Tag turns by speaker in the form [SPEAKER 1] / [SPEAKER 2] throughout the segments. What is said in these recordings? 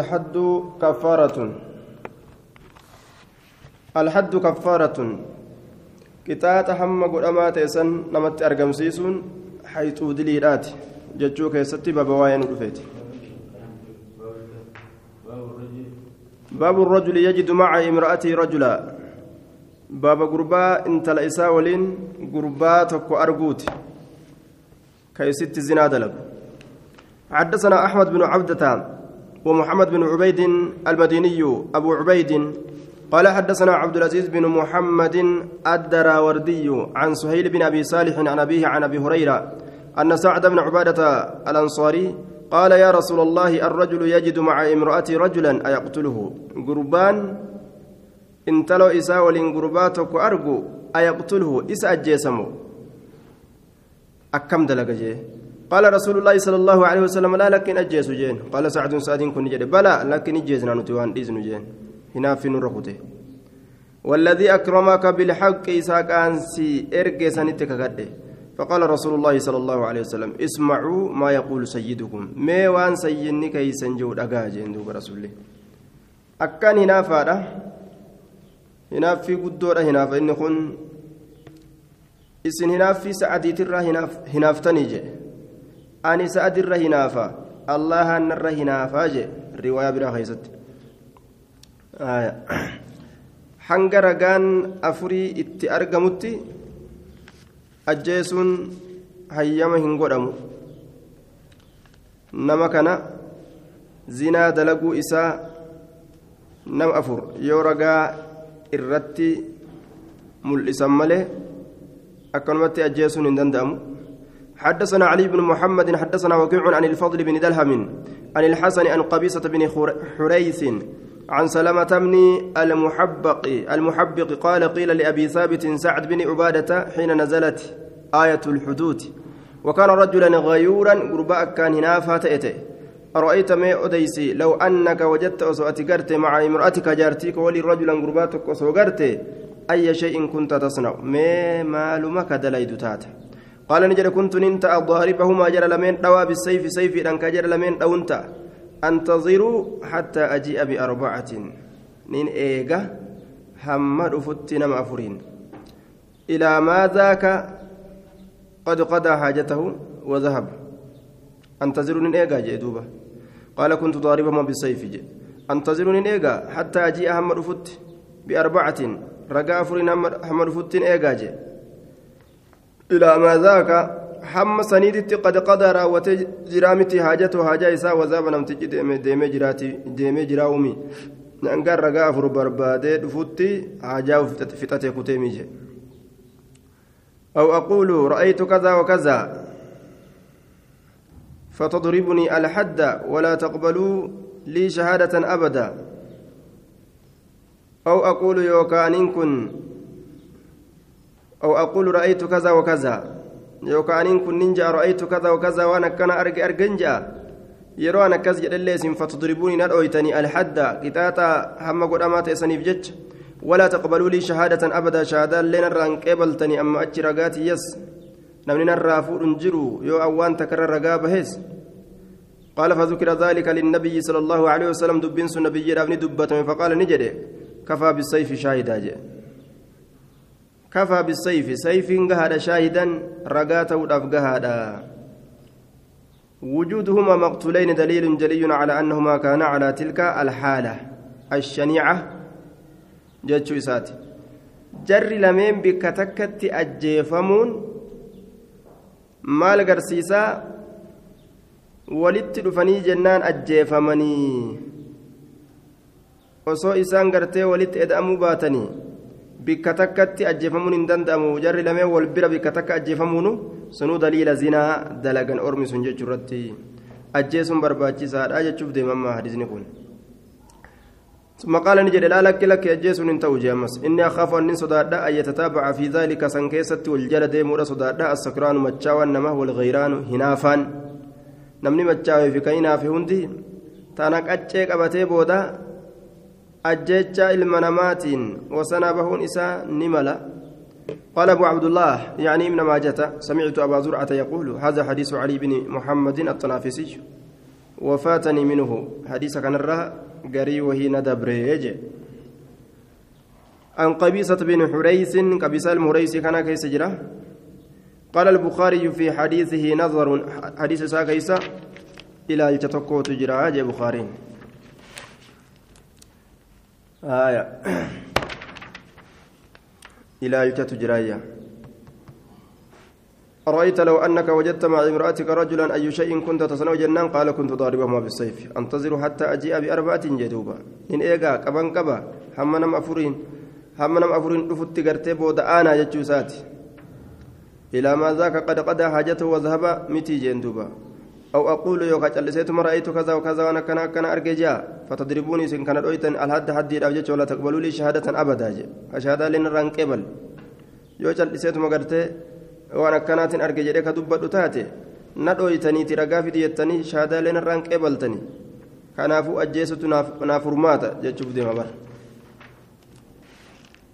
[SPEAKER 1] الحد كفارة. الحد كفارة. كتات هم قدما تيسن نمت أرقم سيسون حيث دليلات ججوك يستي بابا واين رفيت باب الرجل يجد مع امرأته رجلا. باب قربا انت لإسا ولين قربا تكو أرقوت كيست زنا دلب. حدثنا أحمد بن عبدة ومحمد بن عبيد المديني أبو عبيد. قال حدثنا عبد العزيز بن محمد الدراوردي عن سهيل بن أبي صالح عن أبيه عن أبي هريرة أن سعد بن عبادة الأنصاري قال يا رسول الله الرجل يجد مع امرأته رجلا أيقتله؟ قربان. انتلو إسا ولين قرباتك أرجو أيقتله؟ إسا أجيسمو. أكم دلقجيه قال رسول الله صلى الله عليه وسلم لا لكن أجيس جين. قال سعد سعد كن جد بلى لكن أجيسنا نتوان إذن جين هنا في نرقته والذي أكرمك بالحق إساك أنسي إرقي سنتك قده فقال رسول الله صلى الله عليه وسلم اسمعوا ما يقول سيدكم. ما وان سيني كي سنجود أجاجين دوب رسول الله. أكان هنا فارة هنا في قدورة هنا فإن كن إسن هنا في سعدي ترى هنا هنا فتني ani sa'ad irra hinaafa allahan narra hinaafaa jee riwaayaa biraa keessatti hanga ragaan afurii itti argamutti ajjeesuun hayyama hin godhamu nama kana zinaa dalaguu isaa nama afur yoo ragaa irratti mul'isan malee akkanumatti ajjeesuun hin danda'amu حدثنا علي بن محمد حدثنا وكيع عن الفضل بن دلهم عن الحسن عن قبيصة بن حريث عن سلمة بن المحبق المحبق قال قيل لأبي ثابت سعد بن عبادة حين نزلت آية الحدود. وكان رجلا غيورا قرباء كان هنا فاتئته أرأيت ما أديسي؟ لو أنك وجدت أسوأتكرت مع امرأتك جارتيك ولي رجلا قرباتك أسوأتكرت أي شيء كنت تصنع؟ ما مالمك دليد تاته؟ قال نجد كنت ننت ضاربهما جرى لمن دوا بالسيف سيف أنك جرى لمن دونت. أنتظروا حتى أجيء بأربعة. نين إيجا حمد فتنا مأفورين إلى ما ذاك قد قضى حاجته وذهب. أنتظروا نين إيجا جئدوبة قال كنت ضاربهما بالسيف. جي أنتظروا نين إيجا حتى أجيء حمد فت بأربعة. رقا أفورين حمد فتن إيجا جي إلى ما ذاك حم سنيدت قد قضى راوت جرامتي حاجته حاجة إساء وذاب نمت ديمي جراتي ديمي جراومي. نأنقر رقا أفر بربادة دفتي حاجة فتتي كتيمي أو أقول رأيت كذا وكذا. فتضربني الحد ولا تقبلوا لي شهادة أبدا. أو أقول يوكان كن أو أقول رأيت كذا وكذا يوكان إن كن ننجا رأيت كذا وكذا وأنا كان أرجع أرجنجا yeroo an akkas jedhallee isin fatudribuuni na dhooytanii alhadda qixaaxa hamma godhamaata isaniif jecha walaa taqbaluu lii shahaadatan abada shahaadaallee narraan qeebaltanii amma achi ragaatiyyas namni narraa fuudhun jiru yoo awwaan takarra ragaa bahees قال فذكر ذلك للنبي صلى الله عليه وسلم دبين سن نبي رابني دبته فقال نجد كفى بالسيف شاهدا جاء كفى بالسيف. سيف قهد شاهدا رقاته الأفقهادا وجودهما مقتولين دليل جلي على أنهما كانا على تلك الحالة. الشنيعة جتشو إساتي. جر لمن بكتكت أجيفمون؟ maal garsiisaa walitti dhufanii jennaan ajjeefamanii osoo isaan gartee walitti eda'amuu baatanii bikka takkatti ajjeefamuun hin danda'amu jarri lameen wal bira bikka takka ajjeefamuunu sunuu daliila zinaa dalagan ormi sun jechuu irratti ajjeesuun barbaachisaadha jechuuf deemamma hadisni kun ثم قال نجد لا لك لك أجيس انتو جامس إني أخاف أن صداد أن يتتابع في ذلك سنكيسة والجلد مورا صداد السكران متشاوى النمه والغيران هنافان نمني متشاوى في كينا في هندي تانك أجيك أبتي بودا ajjecha ilma namaatiin wasana bahuun قال أبو عبد الله يعني ابن ماجة سمعت أبا زرعة يقول هذا حديث علي بن محمد الطنافسي. وفاتني منه. حديث كان الرا قري وهي ندبريج. عن قبيصة بن حريث قبيصة المهريس كان كيس قال البخاري في حديثه نظر حديث سا كيسا إلى التتكو تجرا بخاري. آية. إلى التتجرايا أرأيت لو أنك وجدت مع امرأتك رجلا أي شيء كنت تصنع جنان قال كنت ضاربهما بالسيف أنتظر حتى أجيء بأربعة جدوبا. إن إيقا كبان كبا همنا مأفورين همنا مأفورين رفت قرتي بود آنا جتشوسات إلى ما ذاك قد قضى حاجته وذهب متي جندوبا. أو أقول يوكا جلسيتم رأيت كذا وكذا وأنا كان كان أرجع فتضربوني سن كان رويتن الحد حدي أبجت ولا تقبلوا لي شهادة أبدا شهادة لنا رانكبل يو جلسيتم قرتي waan akkanaatiin arge jedhee ka dubbadhu taate na dhooytaniiti ragaa fidi jettanii shaadaalee narraan qeebaltanii kanaafuu ajjeesutu naaf furmaata jechuuf deema bara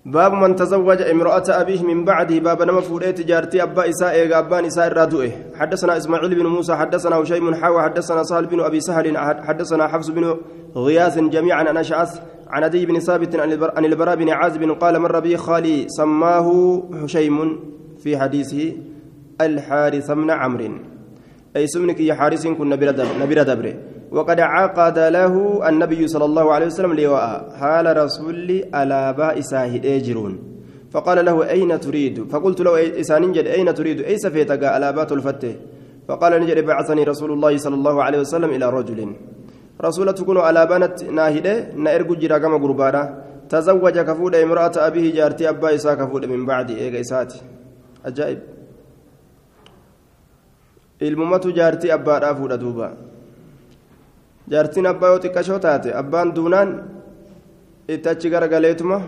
[SPEAKER 1] باب من تزوج امرأة أبيه من بعده باب nama fuudhe jaartii abbaa isaa eega abbaan isaa irraa du'e. حدثنا إسماعيل بن موسى حدثنا هشيم ح وحدثنا سهل بن أبي سهل حدثنا حفص بن غياث جميعا عن أشعث عن عدي بن ثابت عن البراء بن عازب قال مر بي خالي سماه هشيم في حديثه الحارث بن عمرو. أي سمنك يا حارث كن نبير دبر. وقد عقد له النبي صلى الله عليه وسلم لواء. حال رسول على بائساه أجرون. فقال له أين تريد؟ فقلت له إسان جد أين تريد؟ أي سفيتك على بات الفتة فقال نجد بعثني رسول الله صلى الله عليه وسلم إلى رجل. رسول تكون على بنت ناهدة نأرج جرا كما قربانا. تزوج كفود امرأة أبيه جارتي أبا إسا كفود من بعد إيغا إساتي. ajaa'ib ilmumatu jaartii abbaadhaa fuudha duuba jaartiin abbaa yoo xiqqashoo taate abbaan duunaan itti achi garagaleetuma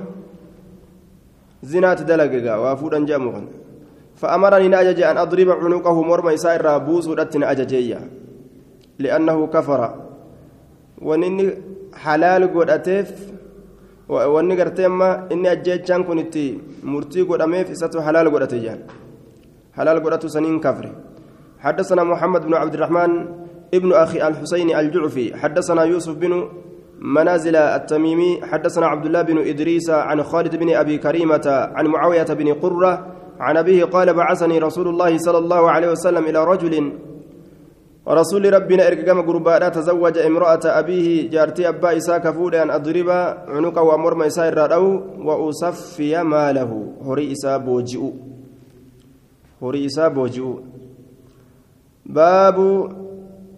[SPEAKER 1] zinaatti dalagegaa waa fuudhan jedhamu kan فأمرني نأجج أن أضرب عنقه مرمى إساء الرابوس ودتنا أججية لأنه كفر ونني حلال قد wanni gartee amma inni ajjeechaan kun itti murtii godhameef isatu halaal godhate jaan halaal godhatu saniin kafre حدثنا محمد بن عبد الرحمن ابن أخي الحسين الجعفي حدثنا يوسف بن منازل التميمي حدثنا عبد الله بن إدريس عن خالد بن أبي كريمة عن معاوية بن قرة عن أبيه قال بعثني رسول الله صلى الله عليه وسلم إلى رجل رسول ربنا إرقام قربانا تزوج امرأة أبيه جارتي أبا إساء كفود أن أضرب عنق وأمر ما إساء الرأو وأصفي ماله. هري إساء بوجئ. هري إساء بوجئ. باب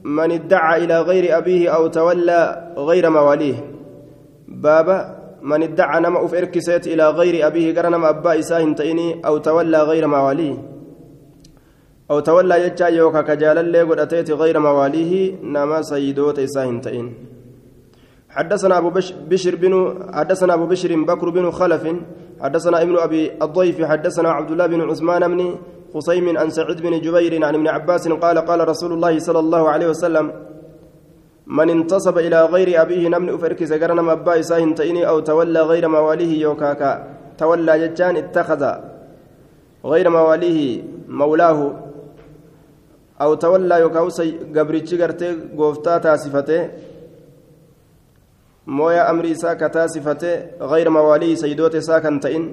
[SPEAKER 1] من ادعى إلى غير أبيه أو تولى غير مواليه. باب من ادعى نما أف إركسيت إلى غير أبيه قرنما أبا إساء هنتئني أو تولى غير مواليه. أو تولى يجا يوكا كجال اللي قد غير مواليه نما سيدوت إساهن تئن حدثنا أبو بشر بن حدثنا أبو بشر بكر بن خلف حدثنا ابن أبي الضيف حدثنا عبد الله بن عثمان بن خصيم عن سعيد بن جبير عن ابن عباس قال قال رسول الله صلى الله عليه وسلم من انتصب إلى غير أبيه نمن أفرك زقرنا أبا إساهن تئني أو تولى غير مواليه يوكاكا. تولى ججان اتخذ غير مواليه مولاه. أو تولى يوكاوس قبرتشي قرتي قوفتا تاسفتي مويا أمري ساكا تاسفتي غير مواليه سيدوت ساكن تئن.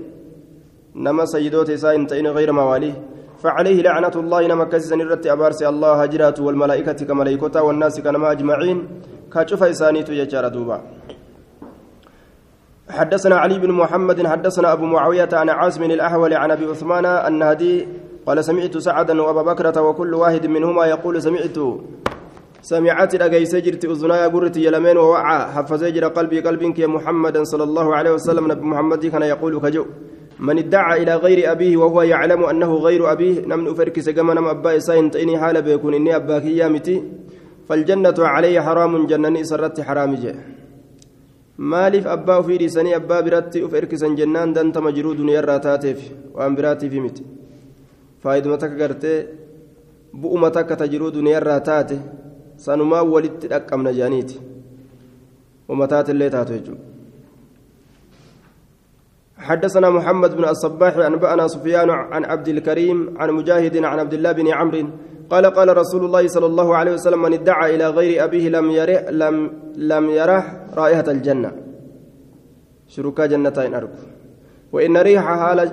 [SPEAKER 1] نما سيدوت ساكن تئن غير مواليه. فعليه لعنة الله نما كزن الرت أبارسي الله هجرات والملائكة كملائكة والناس كنما أجمعين. كاشف إسانيت يجار دوبا. حدثنا علي بن محمد حدثنا أبو معاوية عن عاصم الأحول عن أبي عثمان أن هدي قال سمعت سعدا وأبا بكرة وكل واحد منهما يقول سمعت. سمعت رقيس جرت أذناي قرت يلمين ووعى. حفظ قلبي قلبك يا محمد صلى الله عليه وسلم. نبي محمد كان يقول كجو. من ادعى إلى غير أبيه وهو يعلم أنه غير أبيه نمن أفرك سجما نم أبا إساين تإني حال بيكون إني أباك يامتي فالجنة علي حرام جنني سرت حرام جه maaliif abbaa ofii dhiisanii abbaa biratti uf erkisan jennaan dantama jiruu duniyaarraa taateef waan biraatiif miti faayiduma takka gartee bu'uma takka ta jiruu duniyaarraa taate sanumaa walitti dhaqqabna jaaniiti uma taatellee taatu jechuudha حدثنا محمد بن الصباح أنبأنا سفيان عن عبد الكريم عن مجاهد عن عبد الله بن عمرو قال قال رسول الله صلى الله عليه وسلم من ادعى إلى غير أبيه لم يره لم لم يره رائحة الجنة. شركا جنتين أرجو وإن ريح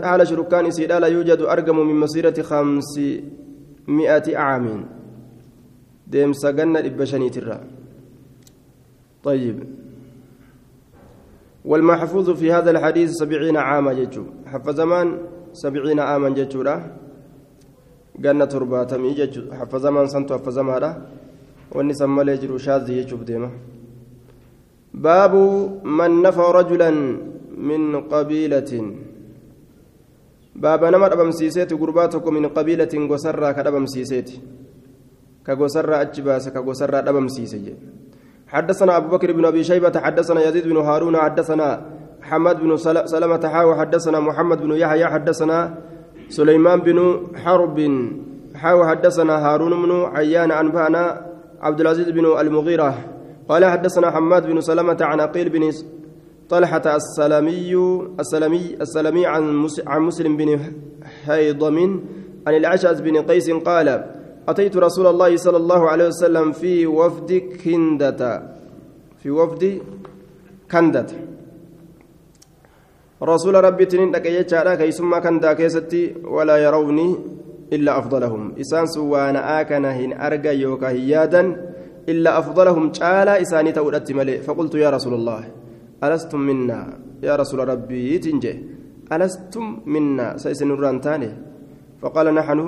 [SPEAKER 1] حال شركان سيدا لا يوجد أرقم من مسيرة خمسمائة عام. ديم سجنة إبشني ترى. طيب. والمحفوظ في هذا الحديث سبعين عاما جتشو حف زمان سبعين عاما جتشو jechuudha haffazamaan santu haffazamaadha wanni san malee jiru shaazii jechuuf deema baabu man nafa rajulan min qabiilatin baaba nama dhabamsiiseeti gurbaa tokko min qabiilatin gosarraa ka dhabamsiiseeti ka gosarraa achi baase ka gosarraa dhabamsiise jedhe حدثنا أبو بكر بن أبي شيبة حدثنا يزيد بن هارون حدثنا حماد بن سلمة حاوى حدثنا محمد بن يحيى حدثنا سليمان بن حرب حاو حدثنا هارون بن عيان أنبأنا عبد العزيز بن المغيرة. قال حدثنا حماد بن سلمة عن عقيل بن طلحة السلمي السلمي السلمي عن عن مسلم بن حيضم عن العشاز بن قيس قال أتيت رسول الله صلى الله عليه وسلم في وفد كندة في وفد كندة رسول ربي تنين دك يجارا كيسما كان دا كيستي ولا يروني إلا أفضلهم. إسان سوانا آكنا هن أرجى يوكا هيادا إلا أفضلهم. تعالى إساني تودت ملي. فقلت يا رسول الله ألستم منا؟ يا رسول ربي تنجي. ألستم منا؟ سيسن الرانتاني فقال نحن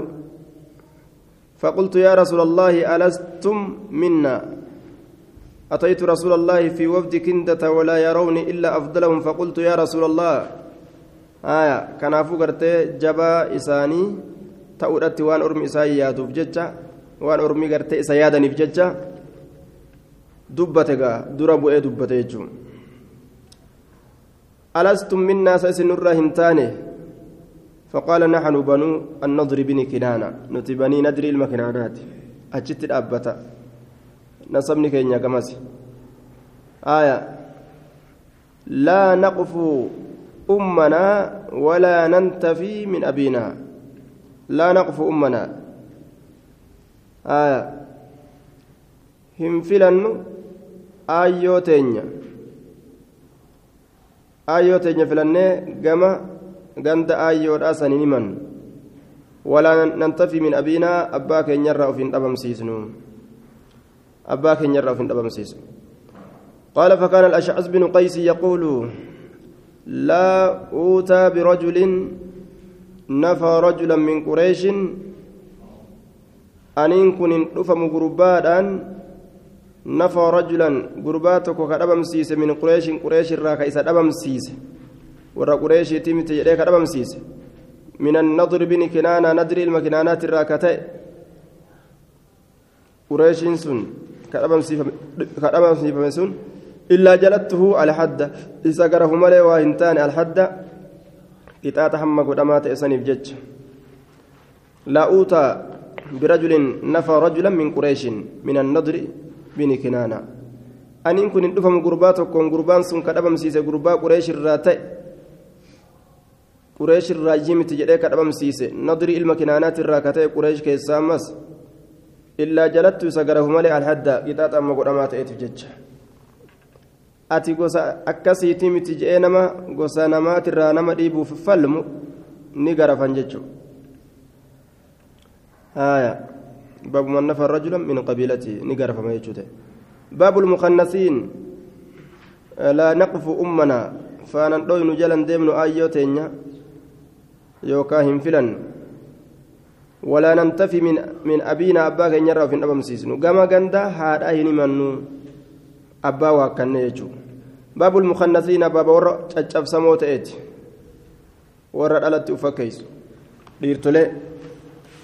[SPEAKER 1] فقلت يا رسول الله ألستم منا؟ أتيت رسول الله في وفد كندة ولا يروني إلا أفضلهم. فقلت يا رسول الله آية كان قرتي جبا إساني تأودت وان أرمي إساي يادوف ججة وان أرمي قرتي إسا يادني بججة دبتك دربو إيه جون ألستم منا؟ سيسن الرهنتاني فقال نحن بنو النضر بن كنانة. نتبني ندري المكنانات. أجت الأبتا نصبني كينيا كماسي. آية. لا نقف أمنا ولا ننتفي من أبينا. لا نقف أمنا. آية. هم فلن آيو تينيا. آيو تينيا قند آيو رأسني نمن ولا ننتفي من أبينا أباك ينرى في أبم سيسنو أبا كن يرى في الأبمسيس قال فكان الأشعث بن قيس يقول لا أوتى برجل نفى رجلا من قريش أن كن رفم غربادا نفى رجلا غرباتك كأبمسيس من قريش قريش الراكا إذا أبمسيس ورا قريش تيمت يديك أبمسيس من النضر بن كنانة ندري المكنانات الراكتين قريش سن kadhabamsiifame sun illaa jalattuhu alhadda isa garafu malee waa hin taane alhadda qixaaxa hamma godhamaa ta'e saniif jecha laa'uuta birajulin nafa rajulan min qureeshin min annadri bini kinaana aniin kun hin dhufamu gurbaa tokkoon gurbaan sun kadhabamsiise gurbaa qureeshirraa ta'e qureeshirraa yimiti jedhee kadhabamsiise nadri ilma kinaanaatirraa ka ta'e qureesh keessaa ammas illaa jalattu isa garafu malee alhadda qixaaxa amma godhamaa ta'eetiif jecha. Ati gosa akkasiitii miti je'ee nama gosa namaatirraa nama dhiibuuf falmu ni garafan jechuudha. Haaya. Baabu man nafa rajulan min qabiilati ni garafama jechuudha baabu lmukannasiin laa naqfu ummanaa faanan dhoynu jalan deemnu aayyoo teenya yookaa hin filan. من من أبينا أبا كن يرى في الأبم سيسنو كما غندا هذا هني منو أبا وكن يجو باب المخنثين باب ور تشف سموت إيت ور الألت أفكيس ليرتلي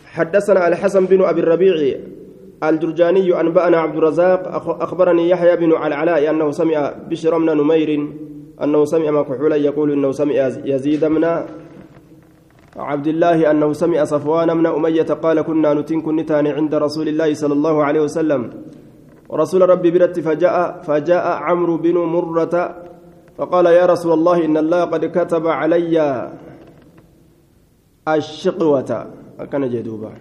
[SPEAKER 1] حدثنا الحسن بن أبي الربيع الجرجاني أنبأنا عبد الرزاق أخبرني يحيى بن العلاء أنه سمع بشر من نمير أنه سمع مكحولا يقول أنه سمع يزيد من عبد الله أنه سمع صفوان من أمية قال كنا نتن كنتان عند رسول الله صلى الله عليه وسلم. رسول ربي برت فجاء فجاء عمرو بن مرة فقال يا رسول الله إن الله قد كتب علي الشقوة. كان جدوبا.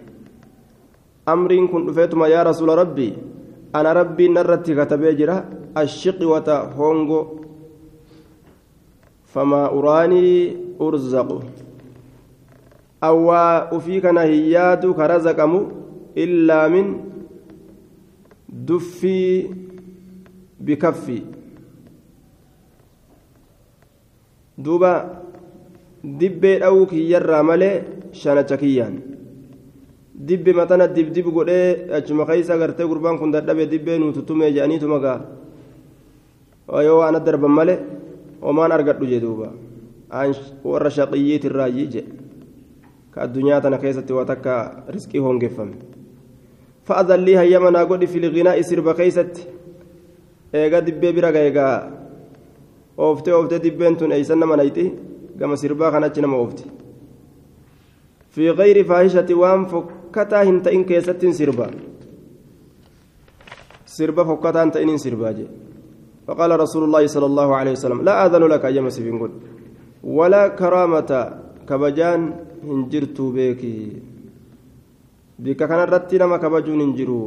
[SPEAKER 1] أمرين كن رفيتما يا رسول ربي. أنا ربي نرتي كتبي جرا الشقوة هونغو. فما أراني أرزق awwaa ufii kana hin yaadu ka razaqamu illaa min duffii bikaffi. Duuba dibbee dha'uu kiyyarraa malee shanacha kiyyaan dibbi matana dibdib godhee achuma keessa agartee gurbaan kun dadhabe dibbee nuti tumee jedhaniitu magaa. Yoo waan darban malee homaan argadhu jedhuuba warra shaqiyyiitirraa jedhe. Addunyaa tana keessatti waa takka riskii hongeffame fa'adan lii hayyama naa godhi filginaa sirba keeysatti eega dibbee bira gaegaa ooftee ooftee dibbeen tun eeysan nama nayti gama sirbaa kanachi nama oofti fi gayri faahishati waan fokkataa hin ta'in keessattiin sirba sirba fokkataa hin ta'in hin sirbaa jee فقال رسول الله صلى الله عليه وسلم لا آذن لك أيام سفين ولا كرامة كبجان هنجرت بك بك كان رتي نما كبجون هنجرو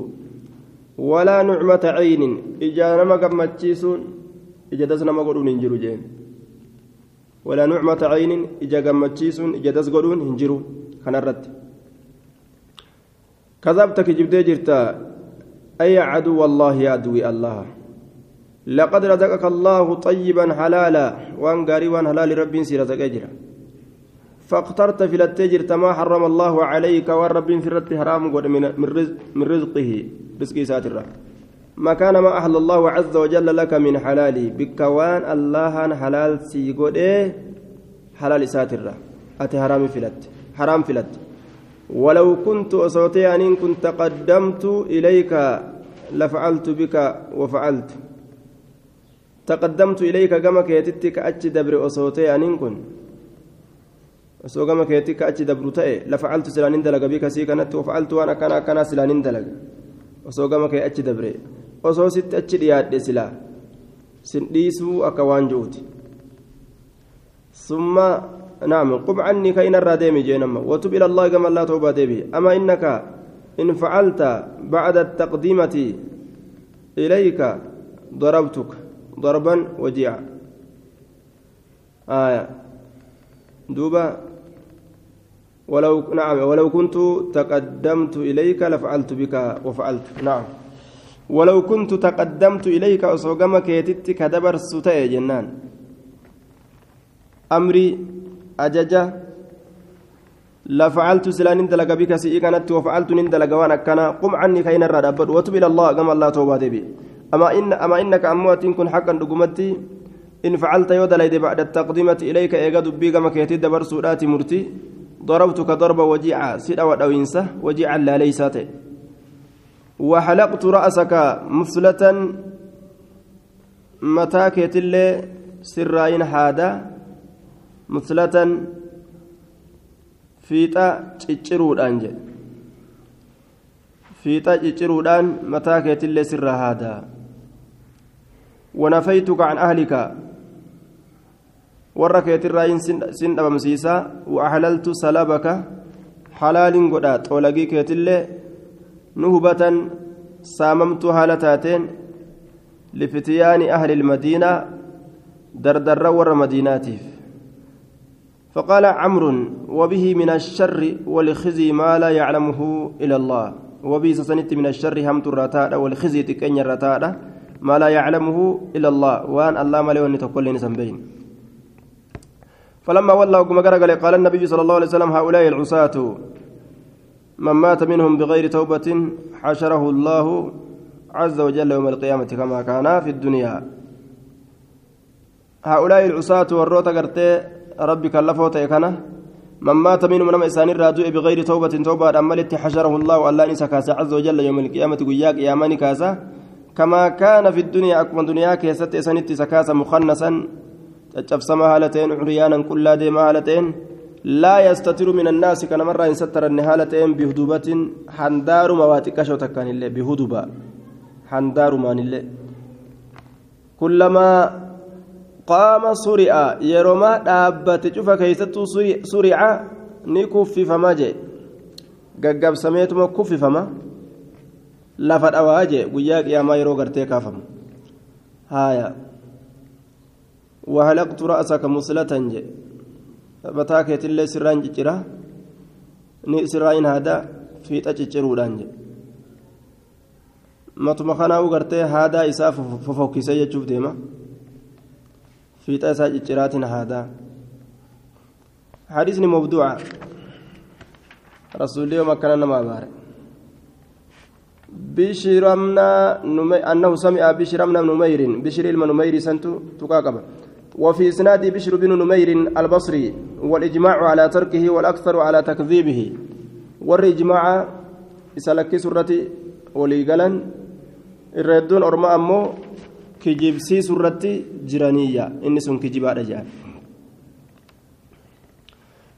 [SPEAKER 1] ولا نعمة عين إجا نما قمتشيسون إجا دس نما قرون هنجرو جين ولا نعمة عين إجا قمتشيسون إجا دس قرون هنجرو كان رت كذبتك جبدي جرتا أي عدو الله يا عدوي الله لقد رزقك الله طيبا حلالا وان قاري وان حلال ربي سيرزق اجرا فاخترت في التجر ما حرم الله عليك والرب في حرام من رزق من رزقه. رزق ساتر كان ما أحل الله عز وجل لك من حلالي بكوان الله حلال سيقود حلال ساتر أتي حرام فلت. حرام فلت. ولو كنت أصوتي أن كنت قدمت إليك لفعلت بك وفعلت. تقدمت إليك كما كيتتي كأتش دبر أصوتي أنين كن. Osoo gama keetti ka achi dabru ta'e lafacaltu silaanin dalaga bika sii kanatti wafacaltu waan akkana akkanaa silaanin dalaga osoo gama kee achi dabre osoo sitti achi dhiyaadhe silaa sin dhiisuu akka waan ji'uuti summa naam qum ka inarraa deemi jeenamma watub ila gama allaa toobaa deebi ama innaka in facalta bacda التقديمة إليك ضربتك ضربا وجيعا آية دوبا ولو نعم ولو كنت تقدمت إليك لفعلت بك وفعلت. نعم. ولو كنت تقدمت إليك أصوغمك يتتك دبر ستاء جنان. أمري أججة لفعلت سلان اندلق بك سيئكنت وفعلت نندلق وأنا كان قم عني كين الرد وتب إلى الله كما الله توبة بي أما إن أما إنك أموات كن حقا دقمتي إن فعلت يودليد بعد التقدمة إليك إيجا دبي كما كيتي دبر سورات مرتي. ضربتك ضربة وجيعة سيدا ودوينسة وجيعا لا ليست. وحلقت رأسك مفلة متى كيتلي سراين حادا مفلة فيتا تشيرودان جي. فيتا تشيرودان متى كيتلي سر هذا ونفيتك عن أهلك. Warra keetirraa sin dhabamsiisa waahalaltu salabaka halaalin godha xoolagii keetillee nu hubatan saamamtuu haala taateen lifitiyaani ahli ilmadiinaa dardarra warra madiinaatiif فقال عمرو وبه من الشر والخزي ما لا يعلمه إلا الله وبه سنت من الشر همت الرتاء والخزي تكن الرتاء ما لا يعلمه إلا الله وأن الله له تقول بين فلما ولى وقم قال النبي صلى الله عليه وسلم هؤلاء العصاة. من مات منهم بغير توبة حشره الله عز وجل يوم القيامة كما كان في الدنيا. هؤلاء العصاة والروت قرتي ربي كلفه تيكنا من مات منهم من إنسان الرادوء بغير توبة توبة أملت حشره الله الله إنسى كاسا عز وجل يوم القيامة قياك ياماني كاسا. كما كان في الدنيا أكمل دنيا كيست إسانت سكاسا مخنسا. Ta'een curyaanan qullaa deemaa haala ta'een laa yastatiru min annaasi kana marraa hin sattaranne haala ta'een bihudubatin handaaruma waa xiqqashoo takkaan illee bihuduba handaarumaan illee kullamaa qaama suri'a yeroomaa dhaabbate cufa keeysattuu suri'a ni kuffifamaa jee gaggabsameetuma kuffifama lafa dhawaa jee guyyaa qiyaamaa yeroo gartee kaafamu haaya wahalaqtu ra'asaka muslatan jee mataa keetillee sirraan ciccira ni sirraa in haada fiixa cicciruudhaan jee matuma kanaa gartee haadaa isaa fofokkisee jechuuf deema fiixa isaa cicciraatiin haadaa حديثني موضوع رسول الله مكان نما بار بشرمنا نمي أنه سمع بشرمنا نمير بشر المنمير سنتو تقاقب وفي إسناد بشر بن نمير البصري والإجماع على تركه والأكثر على تكذيبه. والإجماع إسالك سرتي وليقلا الردون أرما أمو كجيبسي سرتي جرانية. إني سن كجيبا رجال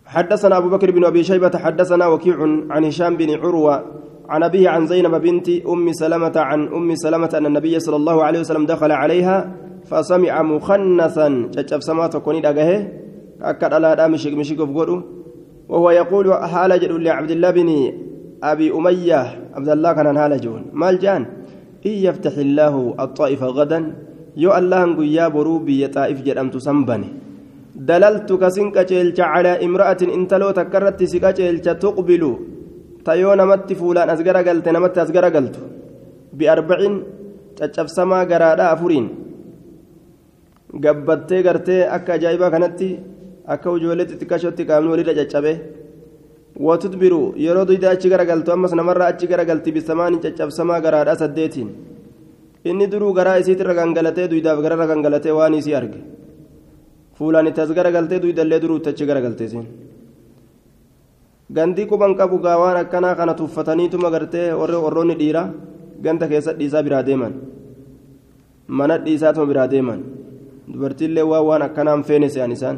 [SPEAKER 1] حدثنا أبو بكر بن أبي شيبة حدثنا وكيع عن هشام بن عروة عن أبيه عن زينب بنت أم سلمة عن أم سلمة أن النبي صلى الله عليه وسلم دخل عليها فسمع مخنثا. تشف سماة كوني دقه أكد على هذا مشيك مشيك وهو يقول حال جل لعبد الله بن أبي أمية. عبد الله كان حال جون. مال جان. إن يفتح الله الطائف غدا يو الله يا بروبي طائف جرمت سنبني. دللت كسنك على امرأة انتلو تكرت سكا جيلش تقبل تيو نمت فولان أزقر قلت نمت أزقر قلت بأربعين. تشف سما قرادا أفرين gabbattee gartee akka ajaa'ibaa kanatti akka ijoolleetti xiqqaashootti qaamni walirra caccabe. Watudbiru yeroo duyda achi garagaltu ammas namarraa achi garagalti bisamaanii caccabsamaa garaadhaa saddeetiin. Inni duruu garaa isiitirra gangalatee duydaaf gararra gangalatee waan isii arge. Fuulaan itti as garagaltee duydallee duruutti achi garagaltee siin. Gandii quban qabu gaa waan akkanaa kana tuffataniituma gartee warroonni dhiira ganda keessa dhiisaa biraa deeman. Mana dhiisaatuma biraa deeman dubartiillee waan waan akkanaan feene se'an isaan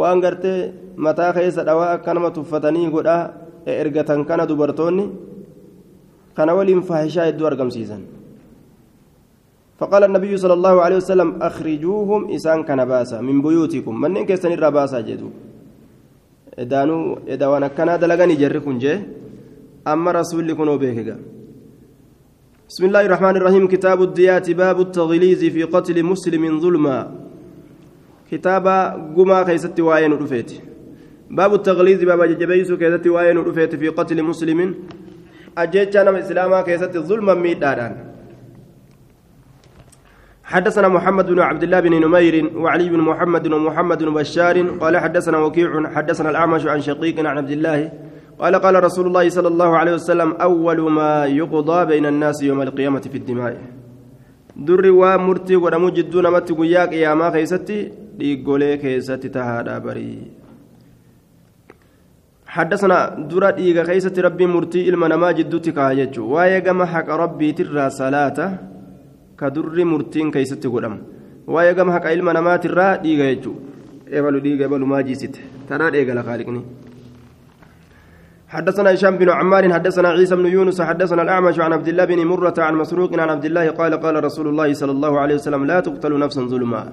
[SPEAKER 1] waan gartee mataa keessa dhawaa akkanuma tuffatanii godhaa ergatan kana dubartoonni kana waliin faahishaa hedduu argamsiisan فقال النبي صلى الله عليه وسلم أخرجوهم إسان كان باسا من بيوتكم من إن كيسن باسا جدو إدانو إدوانا كان دلغاني جركن جي أما رسول لكم وبيكا بسم الله الرحمن الرحيم. كتاب الديات باب التغليظ في قتل مسلم ظلما. كتاب قما كيست وين رفيت باب التغليظ باب جبيس كيست وين رفيت في قتل مسلم. أجيتش أنا إسلاما كيست ظلما ميدادان حدثنا محمد بن عبد الله بن نمير وعلي بن محمد ومحمد بن بشار. قال حدثنا وكيع حدثنا الأعمش عن شقيق عن عبد الله قال قال رسول الله صلى الله عليه وسلم أول ما يقضى بين الناس يوم القيامة في الدماء. دري ومرتي ودمو جدون مت قياك يا ما كيستي ديقولي كيستي تهادا بري. حدثنا درا ديغا كيستي ربي مرتي المنما جدوتي كاججو وايا كما حق ربي ترى صلاة كدر مرتين كيستي قدام وايا كما حق المنما ترى ديغا يجو. ebalu dhiiga ebalu maa jiisite tanaa dheegala kaaliqni حدثنا هشام بن عمار حدثنا عيسى بن يونس حدثنا الأعمش عن عبد الله بن مرة عن مسروق عن عبد الله قال قال رسول الله صلى الله عليه وسلم لا تقتل نفسا ظلما.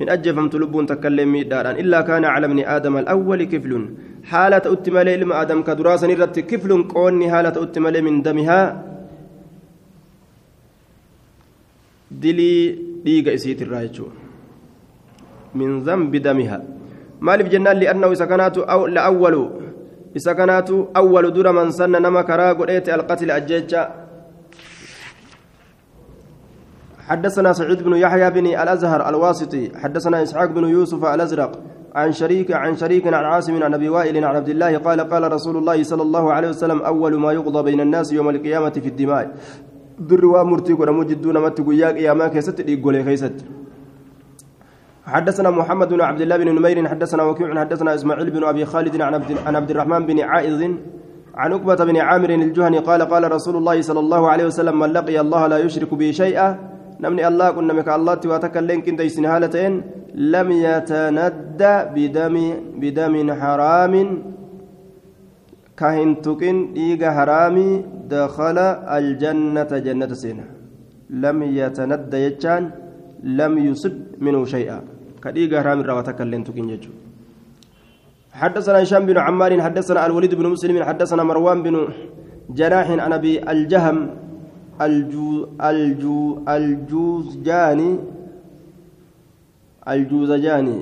[SPEAKER 1] إن أجفمت لب تكلم دارا إلا كان على ابن آدم الأول كفل. حالة أتمل علم آدم كدراسة نرت كفل كوني حالة أتمل من دمها. دلي ديق إسيت الرايجو من ذنب دمها. مال بجنان لأنه سكنات أو لأول. Isa kanaatu awwalu dura man sanna nama karaa godheete alqatl ajjecha حدثنا سعيد بن يحيى بن الأزهر الواسطي حدثنا إسحاق بن يوسف الأزرق عن شريك عن شريك عن عاصم عن أبي وائل عن عبد الله قال قال رسول الله صلى الله عليه وسلم أول ما يقضى بين الناس يوم القيامة في الدماء. در ومرتي قرمو جدون مت قياك يا ما كيست حدثنا محمد بن عبد الله بن نمير حدثنا وكيع حدثنا إسماعيل بن أبي خالد عن عبد الرحمن بن عائذ عن عقبة بن عامر الجهني قال قال رسول الله صلى الله عليه وسلم من لقي الله لا يشرك به شيئا نمني الله كنا مك الله واتكلم كنت هالتين لم يتندى بدم بدم حرام. كهنتكن إيجا حرامي دخل الجنة جنة سينا لم يتندى يجان لم يصب منه شيئا. كديغ حرام الرواتك اللي تكين ججو حدثنا هشام بن عمار حدثنا الوليد بن مسلم حدثنا مروان بن جناح عن أبي الجهم الجو الجو الجوزجاني الجوزجاني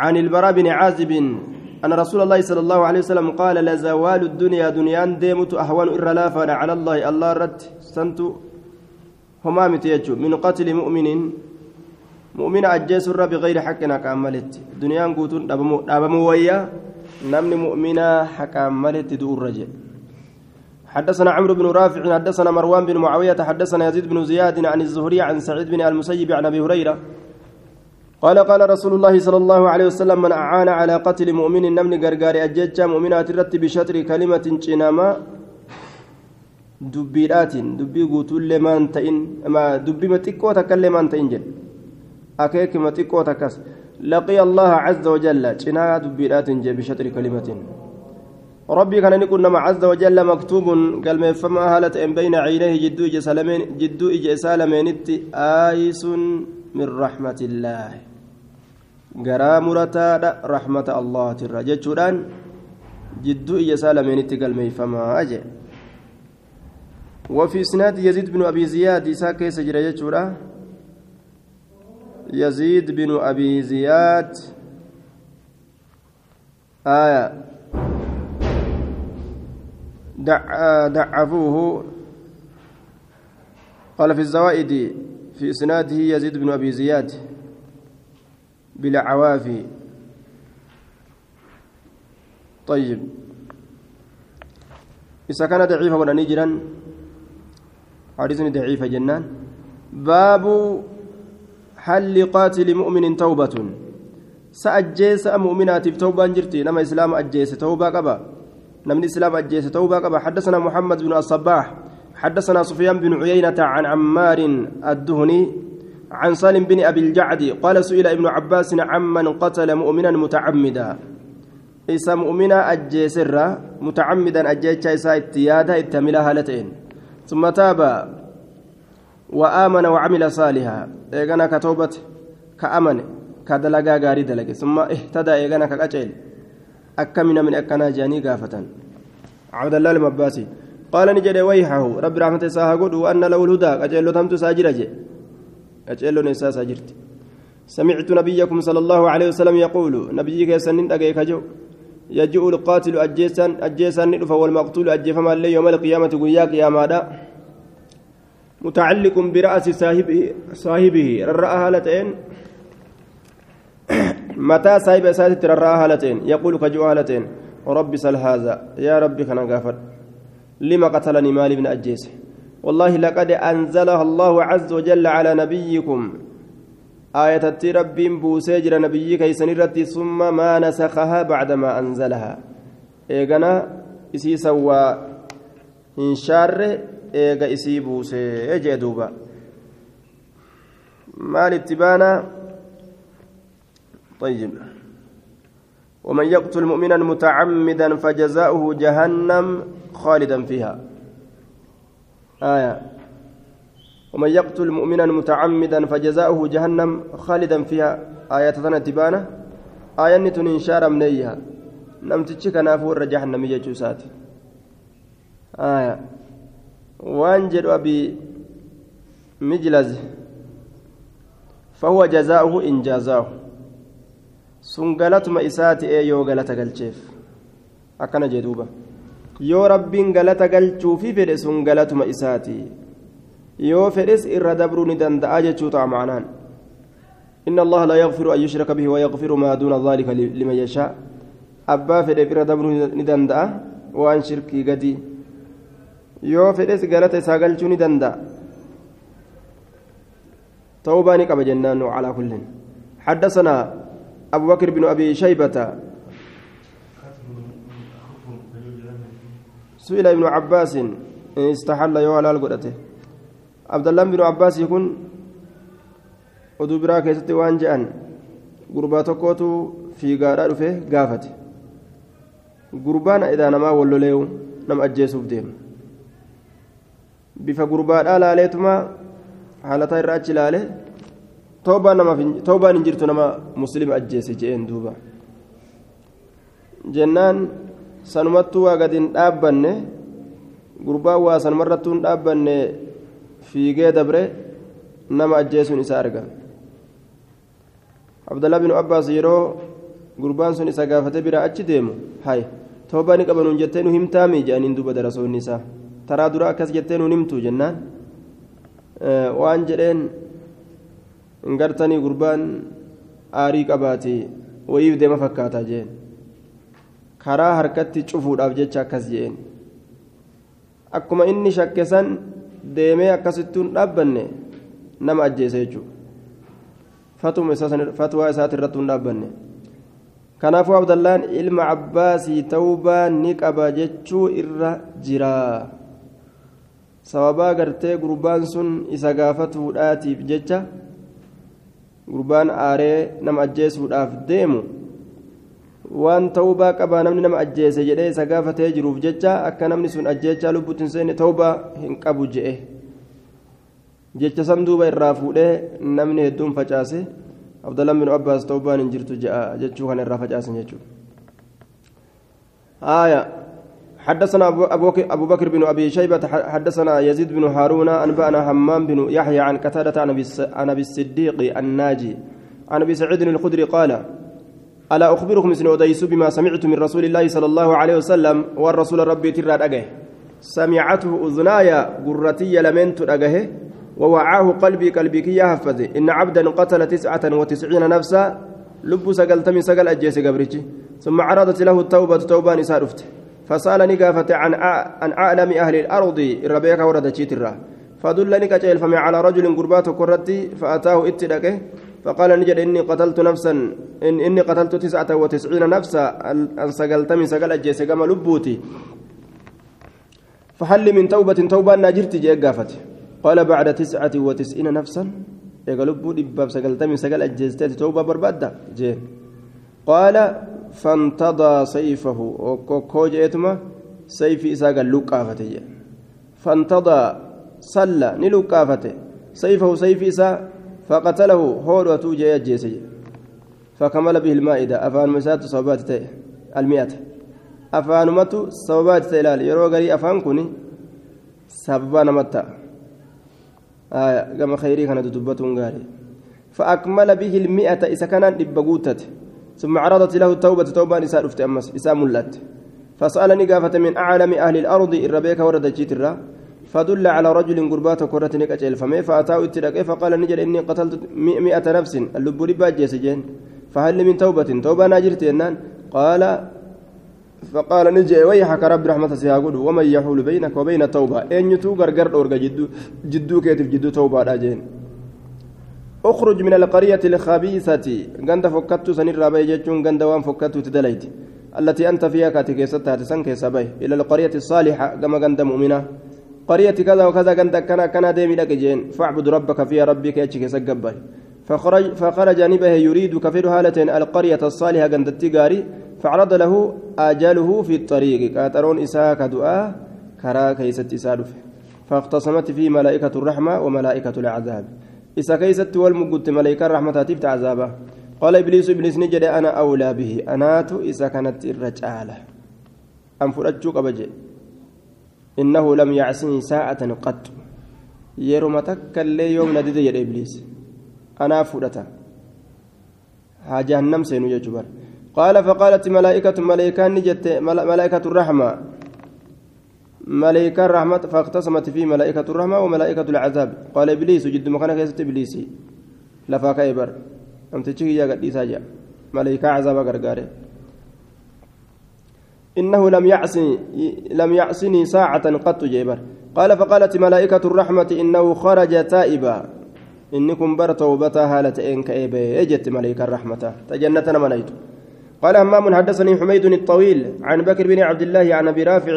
[SPEAKER 1] عن البراء بن عازب أن رسول الله صلى الله عليه وسلم قال لزوال الدنيا دنيان ديمت أهون إرلافا على الله الله رد سنت هما متيجو من قتل مؤمن أجيس الرب بغير حق كاملت دنيان قوتون دابمو ويا. نمني مؤمنا حق ملت دور رجل حدثنا عمرو بن رافع حدثنا مروان بن معاوية حدثنا يزيد بن زياد عن الزهري عن سعيد بن المسيب عن أبي هريرة. قال قال رسول الله صلى الله عليه وسلم من أعان على قتل مؤمن نمني غرغاري أجيتشا مؤمنات الرت بشطر كلمة شنما dubbiidhaatiin dubbii guutuullee maan ta'in dubbima xiqqoo takkaillee maan ta'in jedhe akeekima xiqqoo takkas laqiya allaha caza wajalla cinaa dubbiidhaatiin jedhe bishatri kalimatiin rabbii kana ni qunnama caza wajalla maktuubun galmeeffamaa haala ta'en bayna ciinayhi jidduu ija isaa lameenitti aayisun min raxmatillaahi garaa murataadha raxmata allahatirra jechuudhaan jidduu ija isaa lameenitti galmeeyfamaa jedhe وفي إسناد يزيد بن أبي زياد إساك سجل يجورا. يزيد بن أبي زياد. آية. دع دعفوه. قال في الزوائد في إسناده يزيد بن أبي زياد. بلا عوافي طيب. إذا كان ضعيفا ولا نجرا حديث ضعيف جنان. باب هل لقاتل مؤمن توبة؟ سأجيس مؤمنات توبة جرتي. نما إسلام أجيس توبة قبا. نمن إسلام أجيس توبة قبا. حدثنا محمد بن الصباح. حدثنا سفيان بن عيينة عن عمار الدهني عن سالم بن أبي الجعد قال سئل ابن عباس عمن قتل مؤمنا متعمدا. إسا مؤمنا أجيسر متعمدا أجيتشا إسا إتيادا إتملا هالتين. ثم تاب وآمن وعمل صالحا. إيغانا كتوبة كأمن كدلقا غاري دلق ثم اهتدى إيغانا كأجل أكمن من أكنا جاني قافة عبد الله المباسي قال نجد ويحه. رب رحمة ساها قد وأن له الهدى. أجل تمت ساجرة أجل. نساء ساجرت. سمعت نبيكم صلى الله عليه وسلم يقول نبيك سنين أجيك جو. يجيء القاتل أجيسا أجيسا ندف والمقتول أجفما اللي يوم القيامة قياك يا مادا متعلق برأس صاحبه صاحبه. رأى هالتين. متى صاحب أساتي رأى هالتين؟ يقول كجو هالتين. ربي سل هذا. يا ربي كان غافر لما قتلني مالي بن أجيس؟ والله لقد أنزلها الله عز وجل على نبيكم. آية ربين بوسيجر نبي كيسن الرد ثم ما نسخها بعدما أنزلها. إيغانا إسي سوى إن شار إيغا إسي بوسي. دوبا. مال اتبانا. طيب. ومن يقتل مؤمنا متعمدا فجزاؤه جهنم خالدا فيها. آية. ومن يقتل مؤمنا متعمدا فجزاؤه جهنم خالدا فيها. آية تبانة. آية نتن شار منيها. نمتش كنافور جهنم يجوسات آية. وانجل أبي مجلز. فهو جزاؤه إن جازاه. سنقلتما إساتي إيه يو قلت قلتشيف أكنا جدوبة. yoo rabbiin galata galchuufi fedhe sun galatuma yoo fedhes irra dabruu ni danda'a إن الله لا يغفر أن يشرك به ويغفر ما دون ذلك لمن يشاء أبا فدي في ردبر ندندا وأن شركي قدي يو فدس قالت ساقلت ندندا توباني كما جنان على كل حدثنا أبو بكر بن أبي شيبة سئل ابن عباس استحل يوالال قدته عبد الله بن عباس يكون keessatti waan je'an gurbaa tokkootu fiigaadhaa dhufe gaafate gurbaan edaa namaa walloleewu nama ajjeesuuf deema bifa gurbaadhaa laaleetuma haalataa irraa achi laale toobaan hin jirtu nama muslima ajjeese je'een duuba jennaan sanumattuu waa gadi hin dhaabbanne gurbaan waa sanumarrattuu hin dhaabbanne fiigee dabre nama ajjeesuun isaa arga abdallaa binu abbaas yeroo gurbaan sun isa gaafate biraa achi deemu hay toobaa ni qabanuun jettee nu himtaami jedhaniin duuba darasoonni isaa taraa dura akkas jettee nuun himtu jennaan waan jedheen gartanii gurbaan aarii qabaate wayiif deema fakkaataa jeen karaa harkatti cufuudhaaf jecha akkas jeen akkuma inni shakkesan deemee akkasittuun dhaabbanne nama ajjeese jechuudha. Fatwaa isaati irratti hin dhaabbanne. Kanaafuu abdallaan ilma cabbaasii tawbaa ni qaba jechuu irra jira. Sababaa gartee gurbaan sun isa gaafatuudhaatiif jecha gurbaan aaree nama ajjeesuudhaaf deemu waan tawbaa qabaa namni nama ajjeese jedhee isa gaafatee jiruuf jecha akka namni sun ajjeechaa lubbuutti hin seenne tawbaa hin qabu je'e jecha san duuba irraa fuudhee namni hedduun facaase abdallaan bin abbaas tawbaan hin jirtu je'a jechuu kana irraa facaasan jechuudha. آية حدثنا أبو بكر بن أبي شيبة حدثنا يزيد بن هارون أنبأنا همام بن يحيى عن قتادة عن أبي الصديق الناجي عن أبي سعيد الخدري قال ألا أخبركم سن أديس بما سمعت من رسول الله صلى الله عليه وسلم والرسول ربي ترى أجه. سمعته أذناي قرتي لمنت أجه ووعاه قلبي قلبي كي إن عبدا قتل تسعة وتسعين نفسا لب سقلت من سقل أجيس قبرتي ثم عرضت له التوبة توبة نسارفت فسألني قافت عن عن أعلم أهل الأرض الربيك ورد تشيترا فدلني كجيل فمع على رجل قربات كرتي فأتاه اتدكه فقال نجد إني قتلت نفسا إن إني قتلت تسعة وتسعين نفسا أن سقلت من سقل أجيس قام لبوتي. فهل من توبة توبة ناجرتي جي قافت. قال بعد تسعة وتسعين نفسا يقلبوا دباب سقلت من سقل أجيستي توبة بربادة جين قال فانتضى سيفه وكوجيتما سيف إساق اللقافة فانتضى صلى نلقافة سيفه سيف إساق فقتله هول وتوجي يجيسي فكمل به المائدة. أفان مسات صوبات تي المئة. أفان متو صوبات تيلال يرو غري أفان كوني سببا نمتا آية كما خيري كانت دبتون غاري فأكمل به المئة. إذا كان دبغوتت ثم عرضت له التوبة. توبة نساء رفت أمس. إساء ملت. فسألني قافة من أعلم أهل الأرض. الربيك ورد جيترا فدل على رجل قربات كرة نكتل فمي فأتاه اترك فقال نجل إني قتلت مئة نفس. اللب ربا جيسجين فهل من توبة؟ توبة ناجرت ينان قال فقال نجي ويحك رب رحمة سيقول ومن يحول بينك وبين التوبة إن يتو غرغر أورغا جدو جدو كيتف جدو توبة راجين أخرج من القرية الخبيثة. غند فكتو سنير رابي جتون غند وان فكتو تدليت. التي أنت فيها كاتي كيستها تسنك سبي إلى القرية الصالحة. كما غند مؤمنة. قرية كذا وكذا كان كان كان ديمي لك جين. فاعبد ربك في ربك يجيك سجبه فخرج فخرج نبه يريد كفر هالتين القرية الصالحة عند التجاري فعرض له آجاله في الطريق. كاترون إساك دعاء. كرا كيست إسالف فاختصمت فيه ملائكة الرحمة وملائكة العذاب. إسا كيست والمقت ملائكة الرحمة تبت عذابه. قال إبليس إبليس نجد أنا أولى به. أنات إسا كانت الرجالة. أم فرجوك بجي إنه لم يعصني ساعة قط. يروم تكلي يوم ندد يد إبليس. أنا فرتا ها جهنم سينو يجبر قال فقالت ملائكة ملائكة نجت ملائكة الرحمة. ملائكة الرحمة فاختصمت في ملائكة الرحمة وملائكة العذاب. قال إبليس جد مكان كيست إبليسي لفاك إبر. أم تشكي يا قد ملائكة عذاب غرغاري إنه لم يعصني لم يعصني ساعة قط جيبر. قال فقالت ملائكة الرحمة إنه خرج تائبا. إنكم بر توبتا هالة إنك إيبي إجت ملائكة الرحمة. تجنتنا منيت. قال همام حدثني حميد الطويل عن بكر بن عبد الله عن أبي رافع.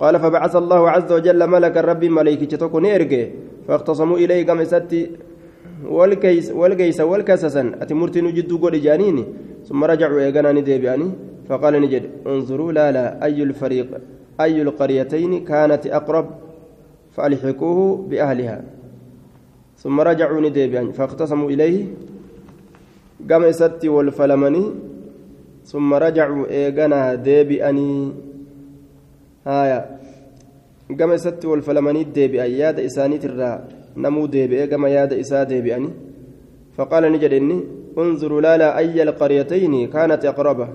[SPEAKER 1] قال فبعث الله عز وجل ملك الرب ملائكة تكون إرجي فاختصموا إليه كما ستي والكيس والكيس والكسسا أتمرت نجد قول جانيني. ثم رجعوا إيقانا ندي فقال نجد انظروا لا لا أي الفريق أي القريتين كانت أقرب؟ فألحقوه بأهلها. ثم رجعوا نديبيان فاختصموا إليه. قام ستي والفلمني. ثم رجعوا إيغانا ديبياني haaya gama isatti wal falamanii deebi'an yaada isaaniitirraa namuu deebi'ee gama yaada isaa deebi'anii فقال نجد إني انظروا لالا أي القريتين كانت أقربة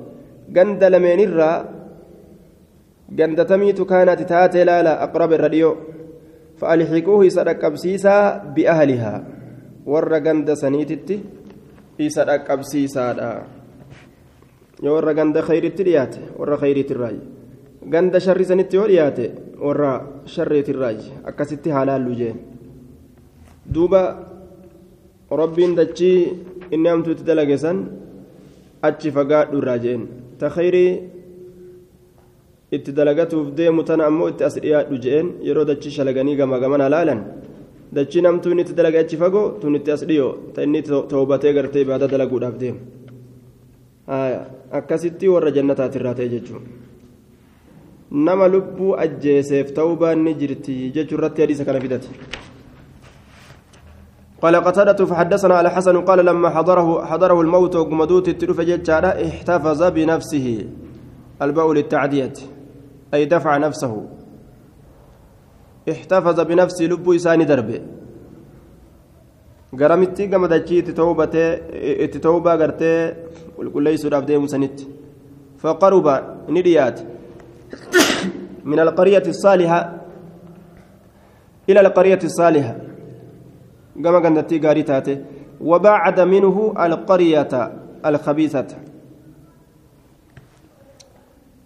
[SPEAKER 1] جند لمن الرا جند تميت كانت تاتي لالا أقرب الرديو فألحقوه صدق بسيسا بأهلها ور جند سنيتتي صدق بسيسا ور جند خير التريات ور خير الراي جند شر سنتي وريات ور شر الراي أكستي حلال لجين دوبا rabbiin dachii inni hamtuutti dalage san achi fagaadhu irraa jeen. Ta khayrii itti dalagatuuf deemu tana ammoo itti as dhiyaadhu jeen yeroo dachii shalaganii gamaa gaman halaalan dachiin hamtuun itti dalage achi fagoo tun itti as dhiyoo ta inni toobatee gartee ibaada dalaguudhaaf deemu. Akkasitti warra jannataati irraa ta'e jechuun. Nama lubbuu ajjeeseef ta'uu baanni jirti jechuu irratti hadiisa kana fidate. قال قتادة فحدثنا على حسن قال لما حضره حضره الموت وقمدوت التلف جتشارا احتفظ بنفسه. الباء للتعدية أي دفع نفسه. احتفظ بنفسه لب إساني دربه قرمتي قم دجيت توبة توبة قرتي والكليس الأبدي مسنت. فقرب نديات. من القرية الصالحة إلى القرية الصالحة. كما كانت غاري تاتي. وبعد منه القرية الخبيثة.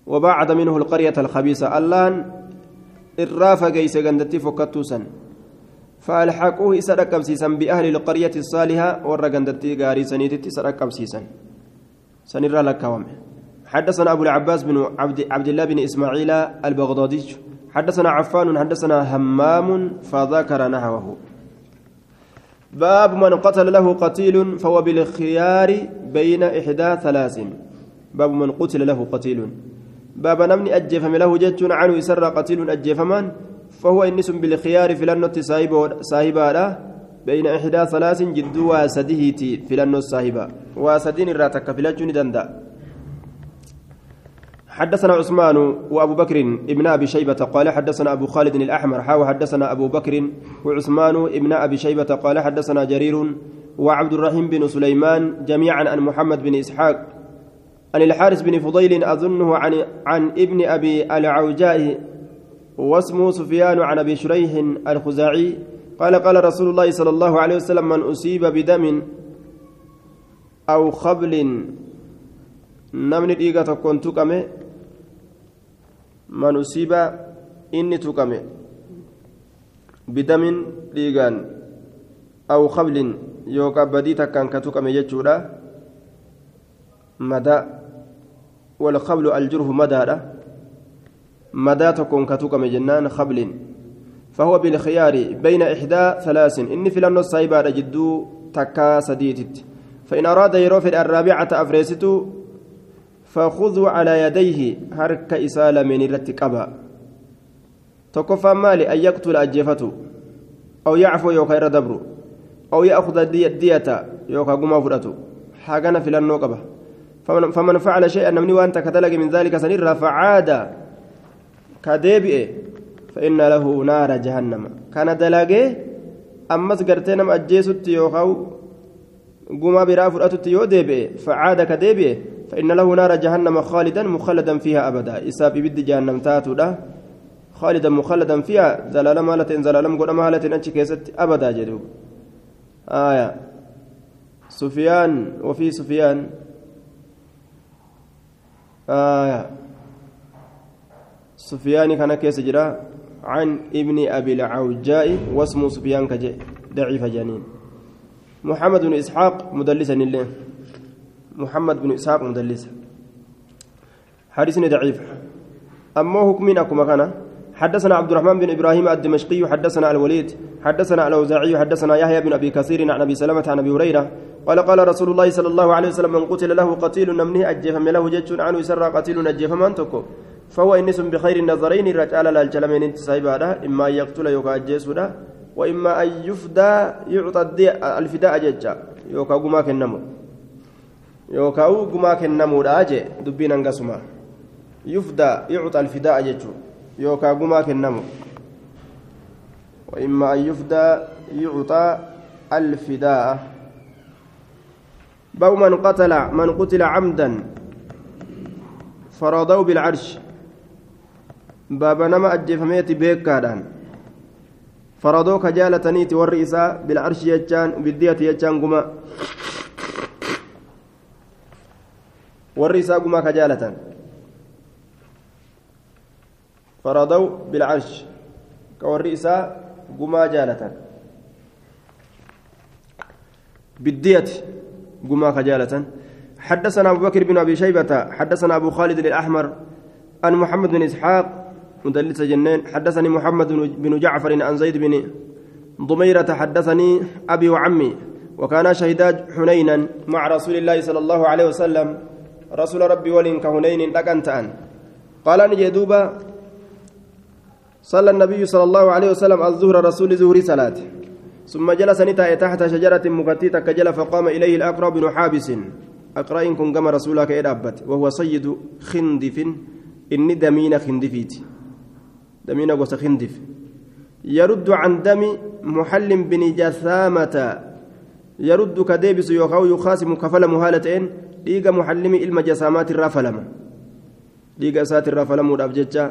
[SPEAKER 1] وبعد منه القرية الخبيثة. اللان الرافة جيس غندتي فكتوسا فألحقوه سرقم سيسا بأهل القرية الصالحة. ور غندتي غاري سنيتي سرقم سيسا سنرى لك حدثنا أبو العباس بن عبد, عبد الله بن إسماعيل البغدادي. حدثنا عفان حدثنا همام فذكر نحوه. باب من قتل له قتيل فهو بالخيار بين إحدى ثلاث. باب من قتل له قتيل. باب نمني أجفم له جج عنه يسر قتيل أجفمان فهو إنس بالخيار في لنة صاحبا بين إحدى ثلاث جد واسدهتي في لنة صاحبا. واسدين الراتك في لجن دندا. حدثنا عثمان وأبو بكر ابن أبي شيبة قال حدثنا أبو خالد الأحمر حاو حدثنا أبو بكر وعثمان ابن أبي شيبة قال حدثنا جرير وعبد الرحيم بن سليمان جميعا عن محمد بن إسحاق عن الحارث بن فضيل أظنه عن عن ابن أبي العوجاء واسمه سفيان عن أبي شريح الخزاعي قال قال رسول الله صلى الله عليه وسلم من أصيب بدم أو خبل namni dhiiga tokkoon tuqame man usiiba inni tuqame bidamin dhiigaan aw qablin yookaan badii takkaan ka tuqame jechuudha. Madaa والقبل الجرح مدى مدى تكون كتوكم جنان خبل فهو بالخيار بين إحدى ثلاث إن في النص سايبا جدو تكا سديتت فإن أراد يروفد الرابعة أفريستو فخذوا على يديه هرك إسالة من الرتقبة تكفى مالي أن يقتل أجفته أو يعفو يوكا يردبر أو يأخذ الدية يوكا قما فرأته. حاجنا في النوقبة فمن, فمن فعل شيئا مني وأنت كتلق من ذلك سنرا فعاد كديبئ فإن له نار جهنم. كان دلقه أمس قرتين أجيست يوكاو قما برا فرأته يو ديبئ فعاد كديبئ فإن له نار جهنم خالدا مخلدا فيها أبدا. إساب بد جهنم تاتو له خالدا مخلدا فيها زلال مالة زلال قد مالة أنت كيست أبدا جدوب آية. سفيان وفي سفيان. آية. سفيان كان كيس جرا. عن ابن أبي العوجاء واسمه سفيان كجي ضعيف جنين. محمد بن إسحاق مدلسا لله محمد بن إسحاق مدلس حديثني ضعيف. أما حكمين أكما كان حدثنا عبد الرحمن بن إبراهيم الدمشقي حدثنا الوليد حدثنا الأوزاعي حدثنا يحيى بن أبي كثير عن أبي سلمة عن أبي هريرة قال قال رسول الله صلى الله عليه وسلم من قتل له قتيل نمني أجفم له جج عنه يسرى قتيل أجفم من تكو فهو إنس بخير النظرين رجال الجلمين انتسايب إما أن يقتل يوكا أجيسودا وإما أن يفدى يعطى الفداء ججا يوكا قما كنمو. Yookaan gumaa kennamuudha jee dubbiin hangasuma yufda yuuxa alfidaa jechuun يوكا قما كنمو وإما أن يفدى يعطى الفداء بو من قتل من قتل عمدا فرضوا بالعرش بابا نما أجفميت بيكادان فرضوا كجالتنيت والرئيسة بالعرش يجان بالدية يجان قما والرئيسة قما كجالة فرضوا بالعرش كورئيسة قما جالة بالدية قما خجالة حدثنا أبو بكر بن أبي شيبة حدثنا أبو خالد الأحمر عن محمد بن إسحاق مدلس جنين حدثني محمد بن جعفر عن زيد بن ضميرة حدثني أبي وعمي وكانا شهيدا حنينا مع رسول الله صلى الله عليه وسلم رسول ربي ولين كهنين لكنت أن قال نجي دوبا صلى النبي صلى الله عليه وسلم الظهر رسول زهري صلاة. ثم جلس نتاء تحت شجرة مكتيتة كجل فقام إليه الأقرأ بن حابس. أقرأ إن كن رسولك إدابت وهو سيد خندف. إني دمين خندفيت. دمين قوس خندف. يرد عن دم محل بن جثامة. يرد كديبس يخاو يخاسم كفل مهالتين. ديغا محلم إلما جسامات الرافلم ديغا سات الرافلم ودابجتشا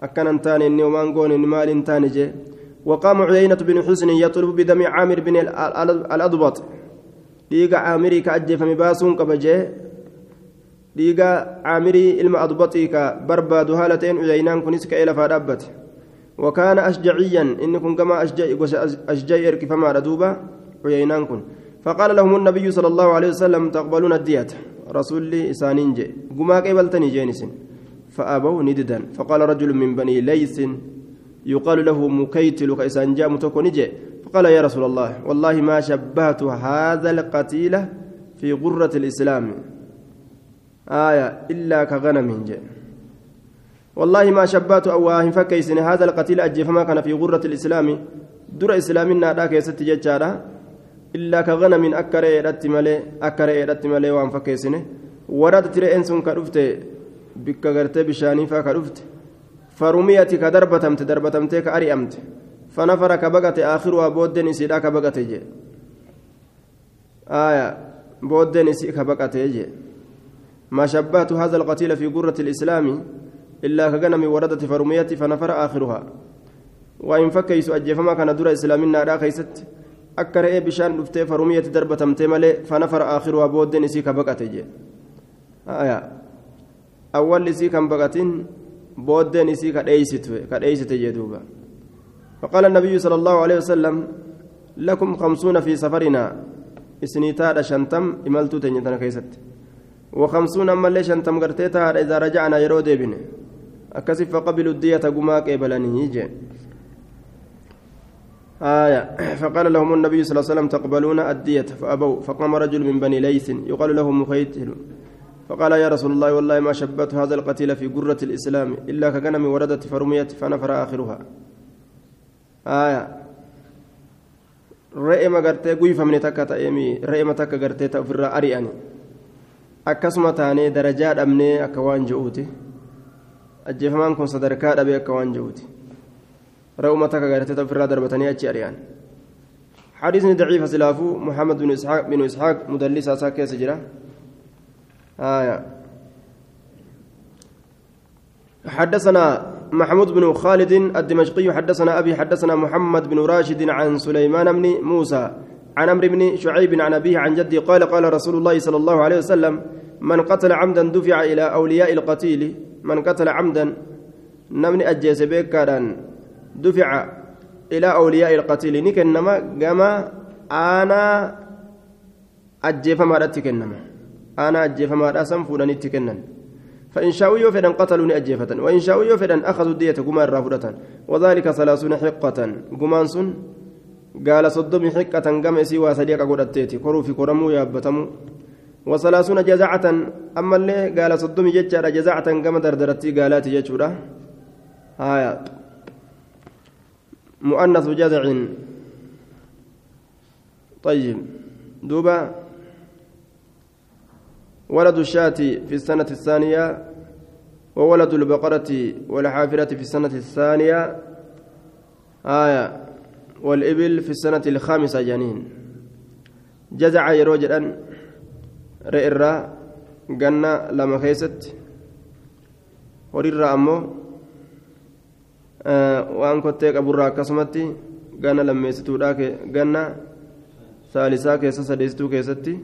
[SPEAKER 1] أكن تاني إني ومان قون إني مال تاني جي وقام عيينة بن حسن يطلب بدم عامر بن الأضبط ديغا عامري كأجف مباسون كبجي ديغا عامري إلما أضبطي كبرباد هالتين عيينان كنس كإلى فادبت وكان أشجعيا إنكم كما أشجع أشجع إركف ما ردوبا عيينان كن فقال لهم النبي صلى الله عليه وسلم تقبلون الدية. رسول لي إسانين جي. قما قبلتني جينسن فأبوا نددا. فقال رجل من بني ليث يقال له مكيتل كيسان جاء متكونجي فقال يا رسول الله والله ما شبهت هذا القتيل في غرة الإسلام. آية إلا كغنم جاء والله ما شبهت أو فكيسن هذا القتيل أجي فما كان في غرة الإسلام. در إسلامنا ذاك يست ججارة إلا كغنم أكري رتملي أكري رتملي وأن فكيسن وردت رئيس كرفت بك غرتي بشاني فكرفت فرميتي كدربتمت دربتمت كأريمت فنفر كبقت آخرها بودن سيدا كبقت جي آية بودن سي كبقت جي ما شبهت هذا القتيل في قرة الإسلام إلا كغنم وردت فرميتي فنفر آخرها. وإن فكيس أجفما كان دور إسلامنا را كيست أكر إيه بشان دفتي فرمية دربتمت ملي فنفر آخرها بودن سي كبقت جي آية أول سي كم بقتين بودن إسي كديست جدوبا فقال النبي صلى الله عليه وسلم لكم خمسون في سفرنا إسنيتا شنتم إملتو تنجتنا كيست وخمسون أما اللي شنتم قرتيتا إذا رجعنا يرو ديبن أكسف فقبلوا الدية قماك إبلاني يجي آية فقال لهم النبي صلى الله عليه وسلم تقبلون الدية فأبوا فقام رجل من بني ليث يقال له مخيتل فقال يا رسول الله والله ما شبت هذا القتيل في قرة الإسلام إلا كغنم وردت فرميت فنفر آخرها آية re'ema gartee guyfamne takka ta'eemi re'ema takka gartee ta'e ofirraa ari'ani akkasuma taanee darajaa dhabnee akka waan je'uuti ajjeefamaan kun sadarkaa dhabee akka waan je'uuti gartee ta'e ofirraa darbatanii achi ari'an حديث ضعيف سلافو محمد بن إسحاق بن إسحاق مدلس أساكي سجرة آية. حدثنا محمود بن خالد الدمشقي حدثنا أبي حدثنا محمد بن راشد عن سليمان بن موسى عن عمرو بن شعيب عن أبيه عن جدي قال قال رسول الله صلى الله عليه وسلم من قتل عمدا دفع إلى أولياء القتيل من قتل عمدا نمني أجيس بكارا دفع إلى أولياء القتيل نكنما كما أنا أجيف ما رتكنما أنا أجيف ما رأسم فلان اتكنن فإن شاءوا يوفدن قتلوا أجيفة. وإن شاءوا يوفدن أخذوا الدية قمان رافدة وذلك ثلاثون حقة. قمان سن قال صدم حقة قم سوى صديق قدتيتي كرو في كرمو يابتمو وثلاثون جزعة. أما اللي قال صدم ججر جزعة قم دردرتي قالات ججورة هايا مؤنث جزع طيب. دوبا. ولد الشاة في السنة الثانية وولد البقرة والحافرة في السنة الثانية. آية. والإبل في السنة الخامسة جنين. جزع يروجد أن رئرا. جنة لما خيست. ورر أمو. كنت أبو كسمتي جنة لما يستوداك جنة ثالثة كيسة سديستو كيستي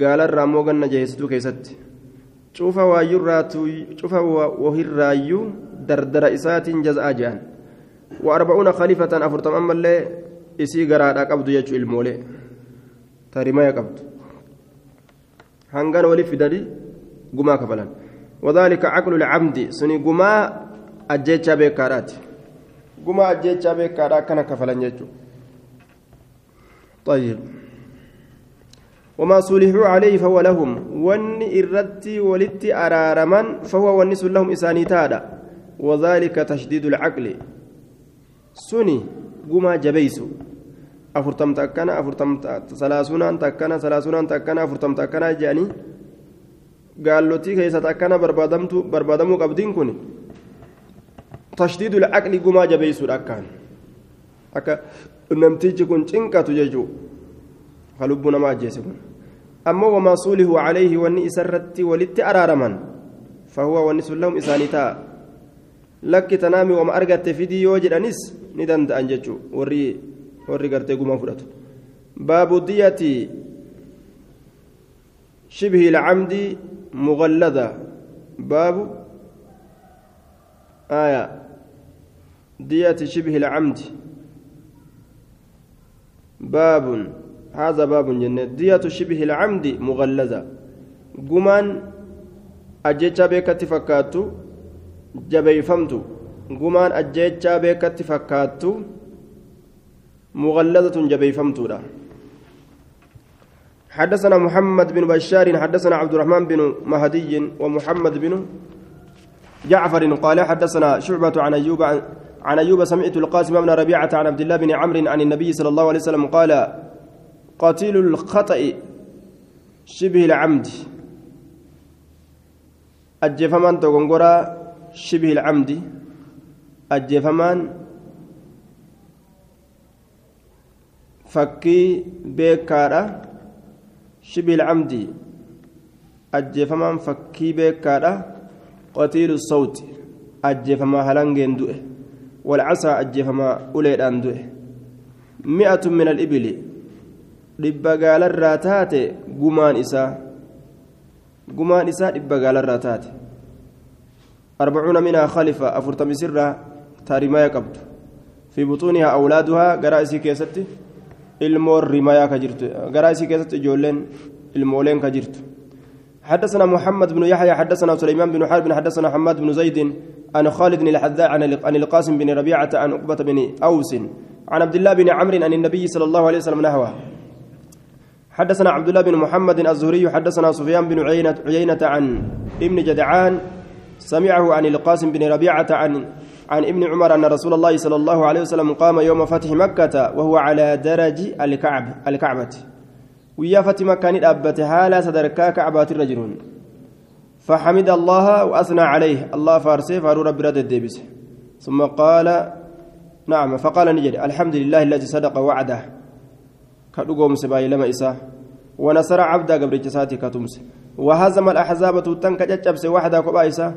[SPEAKER 1] قال الرامو جنة جيستو كيستي cufa cufa wahirraayyuu dardara isaatiin jaza'aa jehan. وأربعون خليفة أفرتم أما اللي إسي قرار أقبض يجو المولي تاريما يقبض هنغان ولي في داري قما كفلان وذلك عقل العمد سني قما بكارات قما أجيتشا بكارات كان كفلان يجو طيب وما صلحوا عليه فهو لهم ون إردتي ولدت أرارما فهو ونس لهم إساني تادا وذلك تشديد العقل سني قما جبيسو أفرتم تأكنا أفرتم سلاسونا تأكنا سلاسونا تأكنا أفرتم تأكنا جاني قال لتي كيسة تأكنا بربادمت بربادمو قبدين كوني تشديد العقل قما جبيسو أكان أكا نمتيجي كن تنكا تججو فلبنا ما أجيسكم أما وما صوله عليه واني إسرت ولت أرارما فهو ونس لهم إسانيتا. لك تنامي وما أرقت في دي يوجد أنس ندند أنججو وري وري قرتي قما فرات باب الدية شبه العمد مغلظة. باب آية. دية شبه العمد. باب هذا باب جنة. دية شبه العمد مغلظة قمان أجيتشا بيكت فكاتو جبيفمتو قمان أجيتشا بيكت فكاتو مغلظة جبيفمتو لا حدثنا محمد بن بشار حدثنا عبد الرحمن بن مهدي ومحمد بن جعفر قال حدثنا شعبة عن أيوب عن, أيوب سمعت القاسم بن ربيعة عن عبد الله بن عمرو عن النبي صلى الله عليه وسلم قال قتيل الخطأ شبه العمد. أجفمان تغنغرا شبه العمد. أجفمان فكي بيكارا شبه العمد. أجفمان فكي بيكارا قتيل الصوت. أجفما هلنجين دوئه والعصا أجفما أوليدان دوئه مئة من الإبل dhibba gaalarraa taate gumaan isaa gumaan isaa dhibba gaalarraa taate arbacuuna minhaa khalifa afurtami sirraa taarimaaya qabdu fi buxuunihaa awlaaduhaa garaa isii keessatti ilmoon rimayaa ka jirtu garaa isii keessatti ijoolleen ilmooleen ka jirtu حدثنا محمد بن يحيى حدثنا سليمان بن حرب حدثنا حماد بن زيد عن خالد بن الحذاء عن القاسم بن ربيعة عن عقبة بن أوس عن عبد الله بن عمرو عن النبي صلى الله عليه وسلم نحوه. حدثنا عبد الله بن محمد الزهري حدثنا سفيان بن عيينة, عيينة عن ابن جدعان سمعه عن القاسم بن ربيعة عن عن ابن عمر أن رسول الله صلى الله عليه وسلم قام يوم فتح مكة وهو على درج الكعب الكعبة. ويا فتح مكة أبت هالا سدركا كعبات الرجل فحمد الله وأثنى عليه. الله فارسي فارو رب رد ثم قال نعم فقال نجد الحمد لله الذي صدق وعده. كدغوم سباي لما إسا. ونصر عبدا قبل جساتي كتمس. وهزم الأحزاب تنك ججبس وحدا كبا إسا.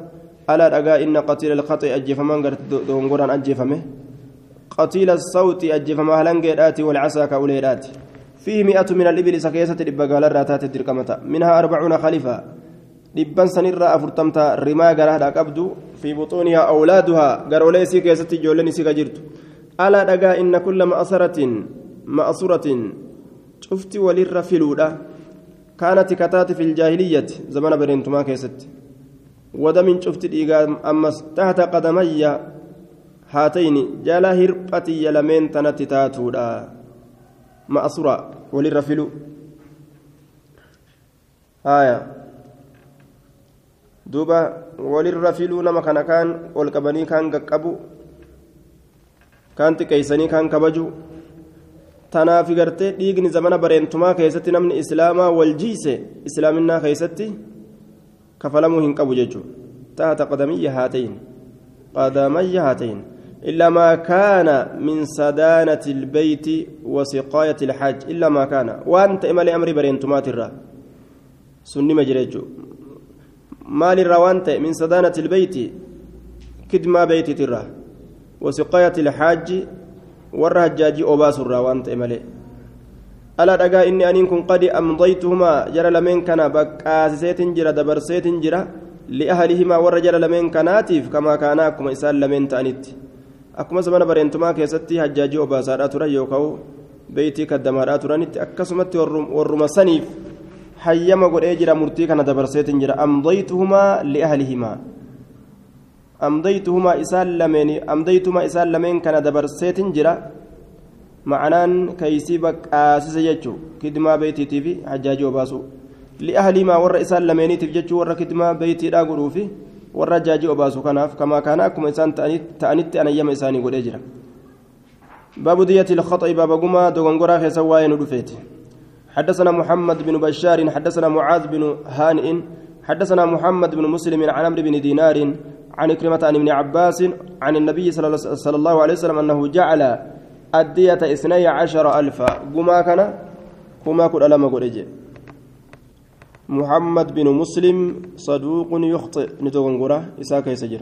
[SPEAKER 1] ألا رقا إن قتيل الخطأ أجف من قرت دونغوران أجفمه قتيل الصوت أجف مهلنجيرات والعسى كأوليرات فيه مئة من الإبل سكيسة لبقال الراتات الدركمة منها أربعون خليفة. Dhibban sanirraa afurtamta rimaa garaadha qabdu fi buxuunihaa awlaaduhaa garoolee isii keessatti ijoolleen isii ka jirtu alaa dhagaa inna kulla ma'asaratin ma'asuratin cufti walirra filuudha kaanati kataati fi iljaahiliyyati zamana bareentumaa keessatti wadamin cufti dhiigaa ammas tahta qadamayya haatayni jala hirphatiyya lameen tanatti taatuudha ma'asura walirra filu haya duuba walirra filuu nama kana kaan ol qabanii kaan qaqqabu kaan xiqqeessanii kaan kabaju tanaaf gartee dhiigni zamana bareentumaa keessatti namni islaamaa wal jiise islaaminaa keessatti kafalamuu hin qabu jechuudha تحت قدمي هاتين قدمي هاتين إلا ما كان من سدانة البيت وسقاية الحج إلا ما كان وأنت إما لأمر برينتمات الرا سني مجريجو مال الروانت من سدانة البيت كدما بيت ترى. وسقاية الحاج والرهجاجي أباس الروانت إما ألا دقا إني أنين قد أمضيتهما جرى لمن كان بقاسيت جرى دبرسيت جرى لأهلهما ورجل لمن كاناتيف كما كان كما إسال لمن zamana bareentumaa keessatti hajjaajii obaasaadhaa turan yookaan beeytii kaddamaadhaa turanitti akkasumatti warruma saniif hayyama godhee jira murtii kana dabarseetiin jira amdaytuhumaa liahlihimaa amdaytuhumaa isaan lameen amdaytuhumaa isaan lameen kana dabarseetiin jira ma'anaan kaysii baqqaasise jechuu kidmaa beeytiitii fi hajjaajii obaasuu liahlihimaa warra isaan lameeniitiif jechuu warra kidmaa beeytiidhaa godhuufi warra jaajii obaasu kanaaf kamaa kaana akkuma isaan ta'anitti anayyama isaanii godhee jira باب دية الخطأ باب قما دوغنغورا خيسا واين دفيت حدثنا محمد بن بشار حدثنا معاذ بن هانئ حدثنا محمد بن مسلم عن عمرو بن دينار عن كلمة عن ابن عباس عن النبي صلى الله عليه وسلم أنه جعل الدية اثني عشر ألفا. قما كان؟ قما كل ألم محمد بن مسلم صدوق يخطئ. نتوغنغورا إساك يسجر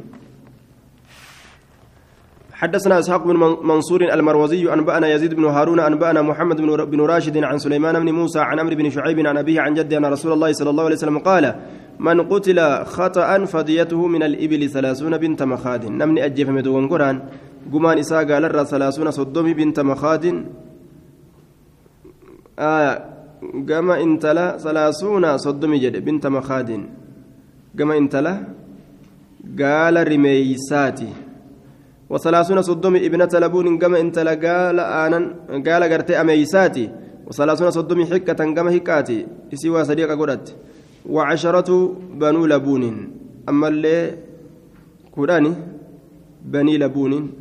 [SPEAKER 1] حدثنا إسحاق بن منصور المروزي انبانا يزيد بن هارون انبانا محمد بن راشد عن سليمان بن موسى عن عمرو بن شعيب عن أبيه عن جده أن رسول الله صلى الله عليه وسلم قال من قتل خطا فديته من الإبل ثلاثون بنت مخاد. نمني اجف مدوغن قرآن. قمان اسا قال ثلاثون صدومي بنت مخاد. آه gama intala salaasuuna soddomi jedhe binta makaadin gama intala gaala rimeeysaati وثلاثون صدوم ابنة لبون قم انت لقال آنا قال قرتي أميساتي. وثلاثون صدوم حكة قم حكاتي. سوى صديقة قرأت وعشرة بنو لبون. أما اللي قراني بني لبون.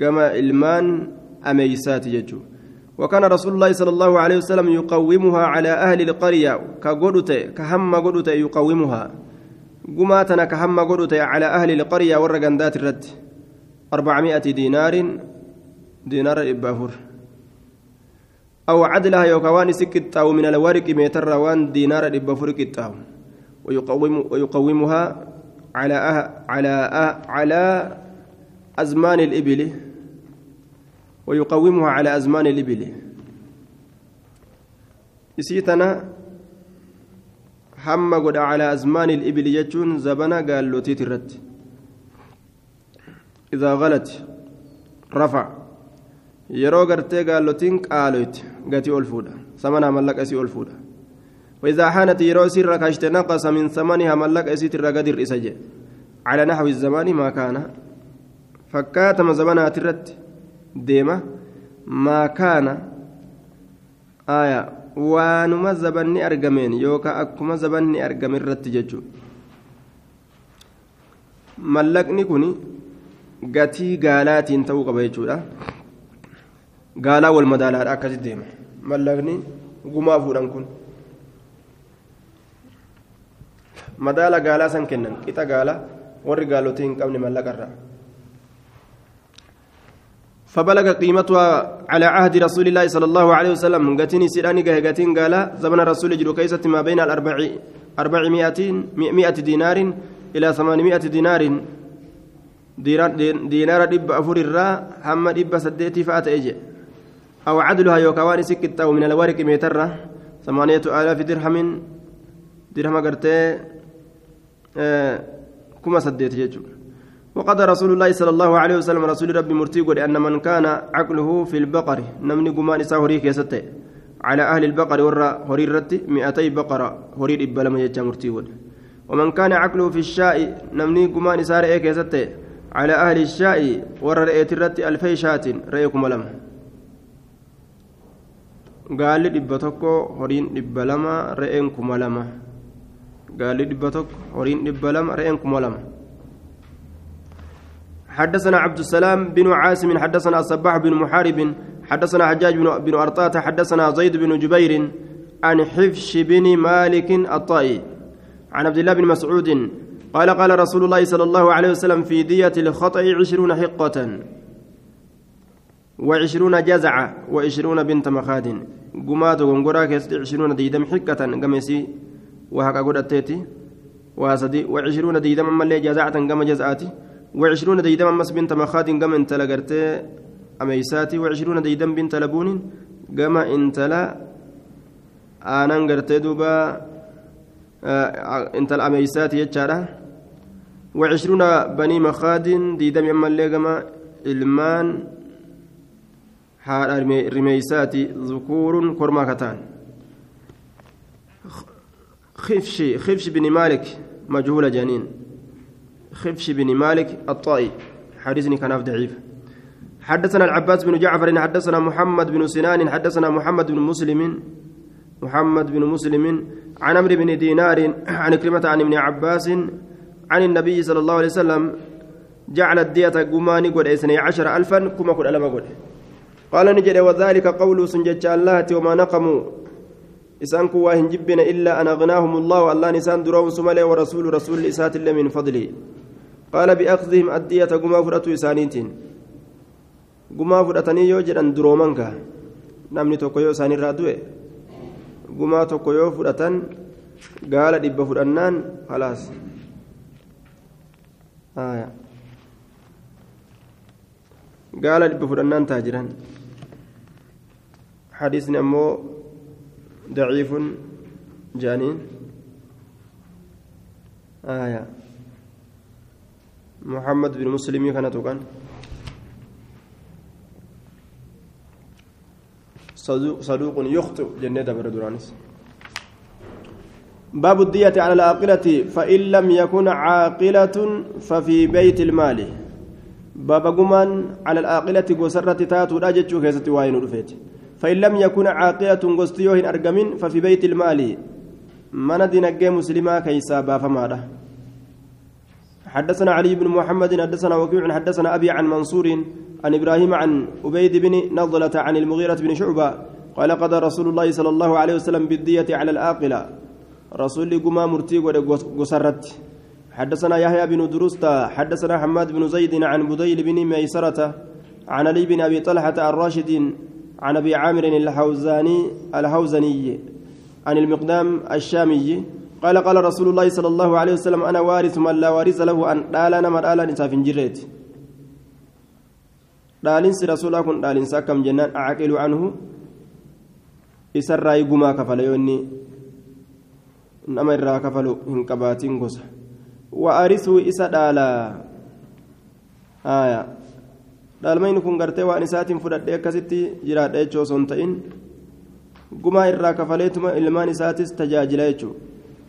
[SPEAKER 1] قم إلمان أميساتي يجو وكان رسول الله صلى الله عليه وسلم يقومها على أهل القرية. كقدت كهم قدت يقومها. قماتنا كهم قدت على أهل القرية والرقندات الرد. أربعمائة دينار دينار إباهور أو عدلها يوكوان سكت أو من الورق ميتر وان دينار إباهور كتاو ويقوم ويقومها على أه على أه على أزمان الإبل. ويقومها على أزمان الإبل. هم قد على أزمان الإبل يجون زبنا قال لوتيت الرد. إذا غلت رفع yeroo gartee gaallotiin qaaloyti gatii ol fuudha samanaa mallaqa isii ol fuudha وإذا حانت يرو سر كاشت نقص من ثمنها ملك أسيت الرقدر إسجى على نحو الزمان ما كان فكاتم زمانها ترت deema maa kaana aya waanuma zabanni argameen yookaan akkuma zabanni argame irratti jechuudha mallaqni kun gatii gaalaatiin ta'uu qaba jechuudha gaalaa wal madaalaadha akkasitti deema mallaqni gumaa fuudhan kun madaala gaalaa san kennan qixa gaalaa warri gaalotii hin qabne mallaqarraa. فبلغ قيمتها على عهد رسول الله صلى الله عليه وسلم قتني سيراني قهقتين قال زمن الرسول جلو كيسة ما بين الأربع أربعمائة مئة دينار إلى ثمانمائة دينار دينار دب أفور الراء هم دب سديتي فأت إجي أو عدلها يوكوان سكت أو من الورق ميترة ثمانية آلاف درهم درهم قرتي آه كما سديت يجو وقد رسول الله صلى الله عليه وسلم رسول ربي مرتي قد أن من كان عقله في البقر نمني قمان ساهري كيستي على أهل البقر ورا هري رتي مئتي بقرة هري إبلا يجا مرتي ومن كان عقله في الشاء نمني قمان سار إيه كيستي على أهل الشاء ورا رأيت الرتي ألفي شاة رأيكم لم قال دبتك هرين دبلما رأيكم لما قال دبتك هرين دبلما رأيكم لما حدثنا عبد السلام بن عاصم حدثنا الصباح بن محارب حدثنا حجاج بن, بن أرطاة حدثنا زيد بن جبير عن حفش بن مالك الطائي عن عبد الله بن مسعود قال قال رسول الله صلى الله عليه وسلم في دية الخطأ عشرون حقة وعشرون جزعة وعشرون بنت مخاد. قمات وغنقرا كيست عشرون ديدم حقة قمسي وهكا قد أتيتي وعشرون ديدم أما اللي جزعة قم جزعاتي وعشرون ديدم أمس بنت مخاد قم انت لقرتي أميساتي وعشرون ديدم بنت لبون قم انت لا aanan gartee duuba intala ameysaati jechaadha وعشرون بني مخاد ديدم يما الليقما ilmaan haadha rimeysaati ذكور كرما كتان. خفشي خفش بن مالك مجهول جنين. خفش بن مالك الطائي. حديثني كان ضعيف. حدثنا العباس بن جعفر حدثنا محمد بن سنان حدثنا محمد بن مسلم محمد بن مسلم عن عمرو بن دينار عن كلمة عن ابن عباس عن النبي صلى الله عليه وسلم جعل الدية قماني قد اثني عشر ألفا كما قد ألم قد. قال نجد وذلك قول سنجج الله وما نقموا إسان كوا هنجبنا إلا أن أغناهم الله الله نسان درون سمالي ورسول رسول إسات الله من فضله قال بأخذهم الدية قما فرأتوا إسانيتين. قما فرأتني يوجد أن درومانك. نمني توكيو إساني رادوه. gumaa tokko yoo fudhatan gaala dhibba fudhannaan dhibba fudhannaan taa jiran حديثني أمو ضعيف جانين. آية. محمد بن مسلم كانت كان صدوق يخطئ جنة دبر درانس باب الدية على العاقلة فإن لم يكن عاقلة ففي بيت المال. باب قمان على العاقلة قسرة تاتو لا جتشو كيست واين رفيت. فإن لم يكن عاقلة قستيوهن أرقمين ففي بيت المال. من دينك مسلما كيسا بافماده حدثنا علي بن محمد حدثنا وكيع حدثنا أبي عن منصور عن إبراهيم عن أبيد بن نضلة عن المغيرة بن شعبة قال قضى رسول الله صلى الله عليه وسلم بالدية على الآقلة رسول قما مرتي قسرت حدثنا يحيى بن درستا حدثنا حماد بن زيد عن بديل بن ميسرة عن علي بن أبي طلحة الراشد عن أبي عامر الحوزاني الحوزني عن المقدام الشامي. قال قال رسول الله صلى الله عليه وسلم أنا وارث من لا وارث له أن دالا نما دالا نساف جريت dhaalinsi rasuulaa kun dhaalinsa akkam jennaan acaqilu anhu isarraa gumaa kafala yoonni nama irraa kafalu hin qabaatin gosa wa'arisuu isa dhaalaa haya dhaalmayni kun gartee waan isaatiin fudhadhee akkasitti jiraadha jechuu osoo hin ta'in gumaa irraa kafaleetuma ilmaan isaatis tajaajila jechuu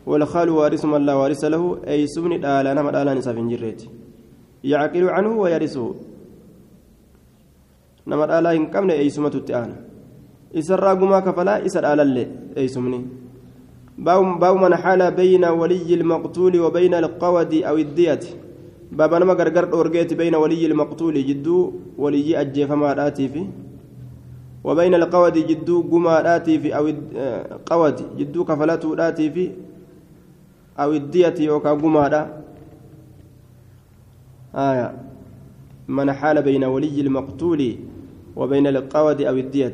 [SPEAKER 1] وارث من لا وارث له أي سبني دالا نما دالا نساف جريت يعقل عنه ويرثه nama dhaalaa hin qabne eeysumatutti aana isarraa gumaa kafalaa isa dhaalallee eeysumni baabu man xaala bayna waliyyi ilmaqtuuli wa bayna alqawadi aw iddiyati baaba nama gargar dhoorgeeti bayna waliyyi ilmaqtuuli jidduu waliyyii ajjeefamaadhaatiifi وبين القود جدو قماداتي في أو قود جدو كفلتوداتي في أو الدية يوكا قمادا آية من حال بين ولي المقتول وبين القود أو الدية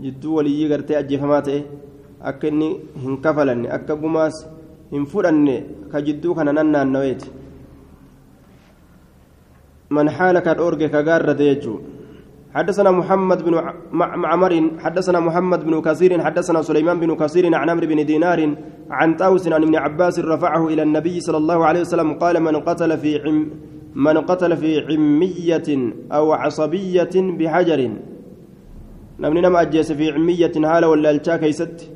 [SPEAKER 1] جدو ولي غرتي أجفمات أكني هنكفلن أكا قماس هنفرن كجدو كان ننا النويت من حال كالأورج كغارة يجو حدثنا محمد بن معمر حدثنا محمد بن كثير حدثنا سليمان بن كثير عن عمرو بن دينار عن طاووس عن ابن عباس رفعه إلى النبي صلى الله عليه وسلم قال من قتل في عم من قتل في عمية أو عصبية بحجر نمني نما أجيس في عمية هالة ولا الشا كيست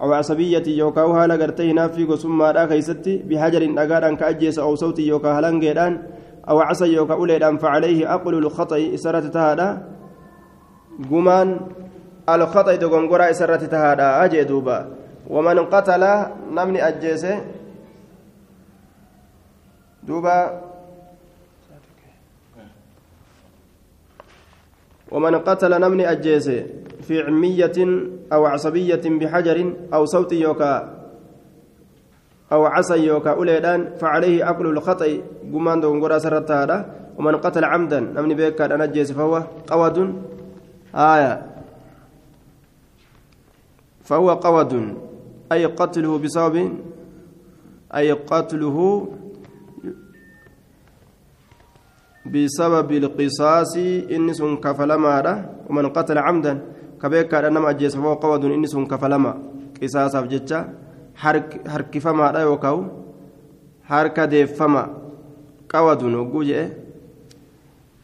[SPEAKER 1] أو عصبية يوكا هالة قرتينا في قسم لا كيست بحجر أقارا كأجيس أو صوت يوكا هلان قيران أو عصا يوكا أوليدان فعليه أقل الخطأ إسرة تهادا. قمان الخطأ دقنقرا إسرة تهادا. أجي دوبا. ومن قتل نمني أجيس دوبا. ومن قتل نمني أجيس في عمية أو عصبية بحجر أو صوت يوكا أو عصا يوكا أوليدان فعليه أكل الخطأ. قمان دون قرى سرت هذا. ومن قتل عمدا نمني بيك أنا جيس فهو قود آية. فهو قود أي قتله بسبب أي قتله بسبب القصاص إنس كفلما ومن قتل عمدا كبيك أنما أجيس فهو قود إنس كفلما. قصاصا بجتة حركفما يوكاو حركة ديفما قود وجوجه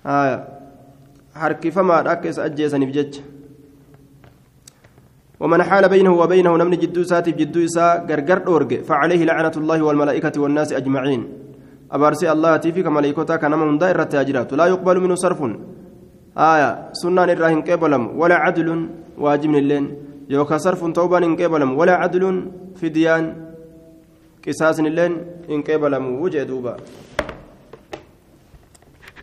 [SPEAKER 1] آية؟ حركفما أكس أجيسني بجتة ومن حال بينه وبينه نمن جدو ساتي جدو غرغر أورج فعليه لعنة الله والملائكة والناس أجمعين. أبارسي الله تيفي كملائكتا كان من دائرة تاجرات لا يقبل منه صرف آية سنة الراهن قبلم ولا عدل واجب اللين يوكا صرف توبان إن قبلم ولا عدل فديان قصاص اللين إن قبلم وجه دوبا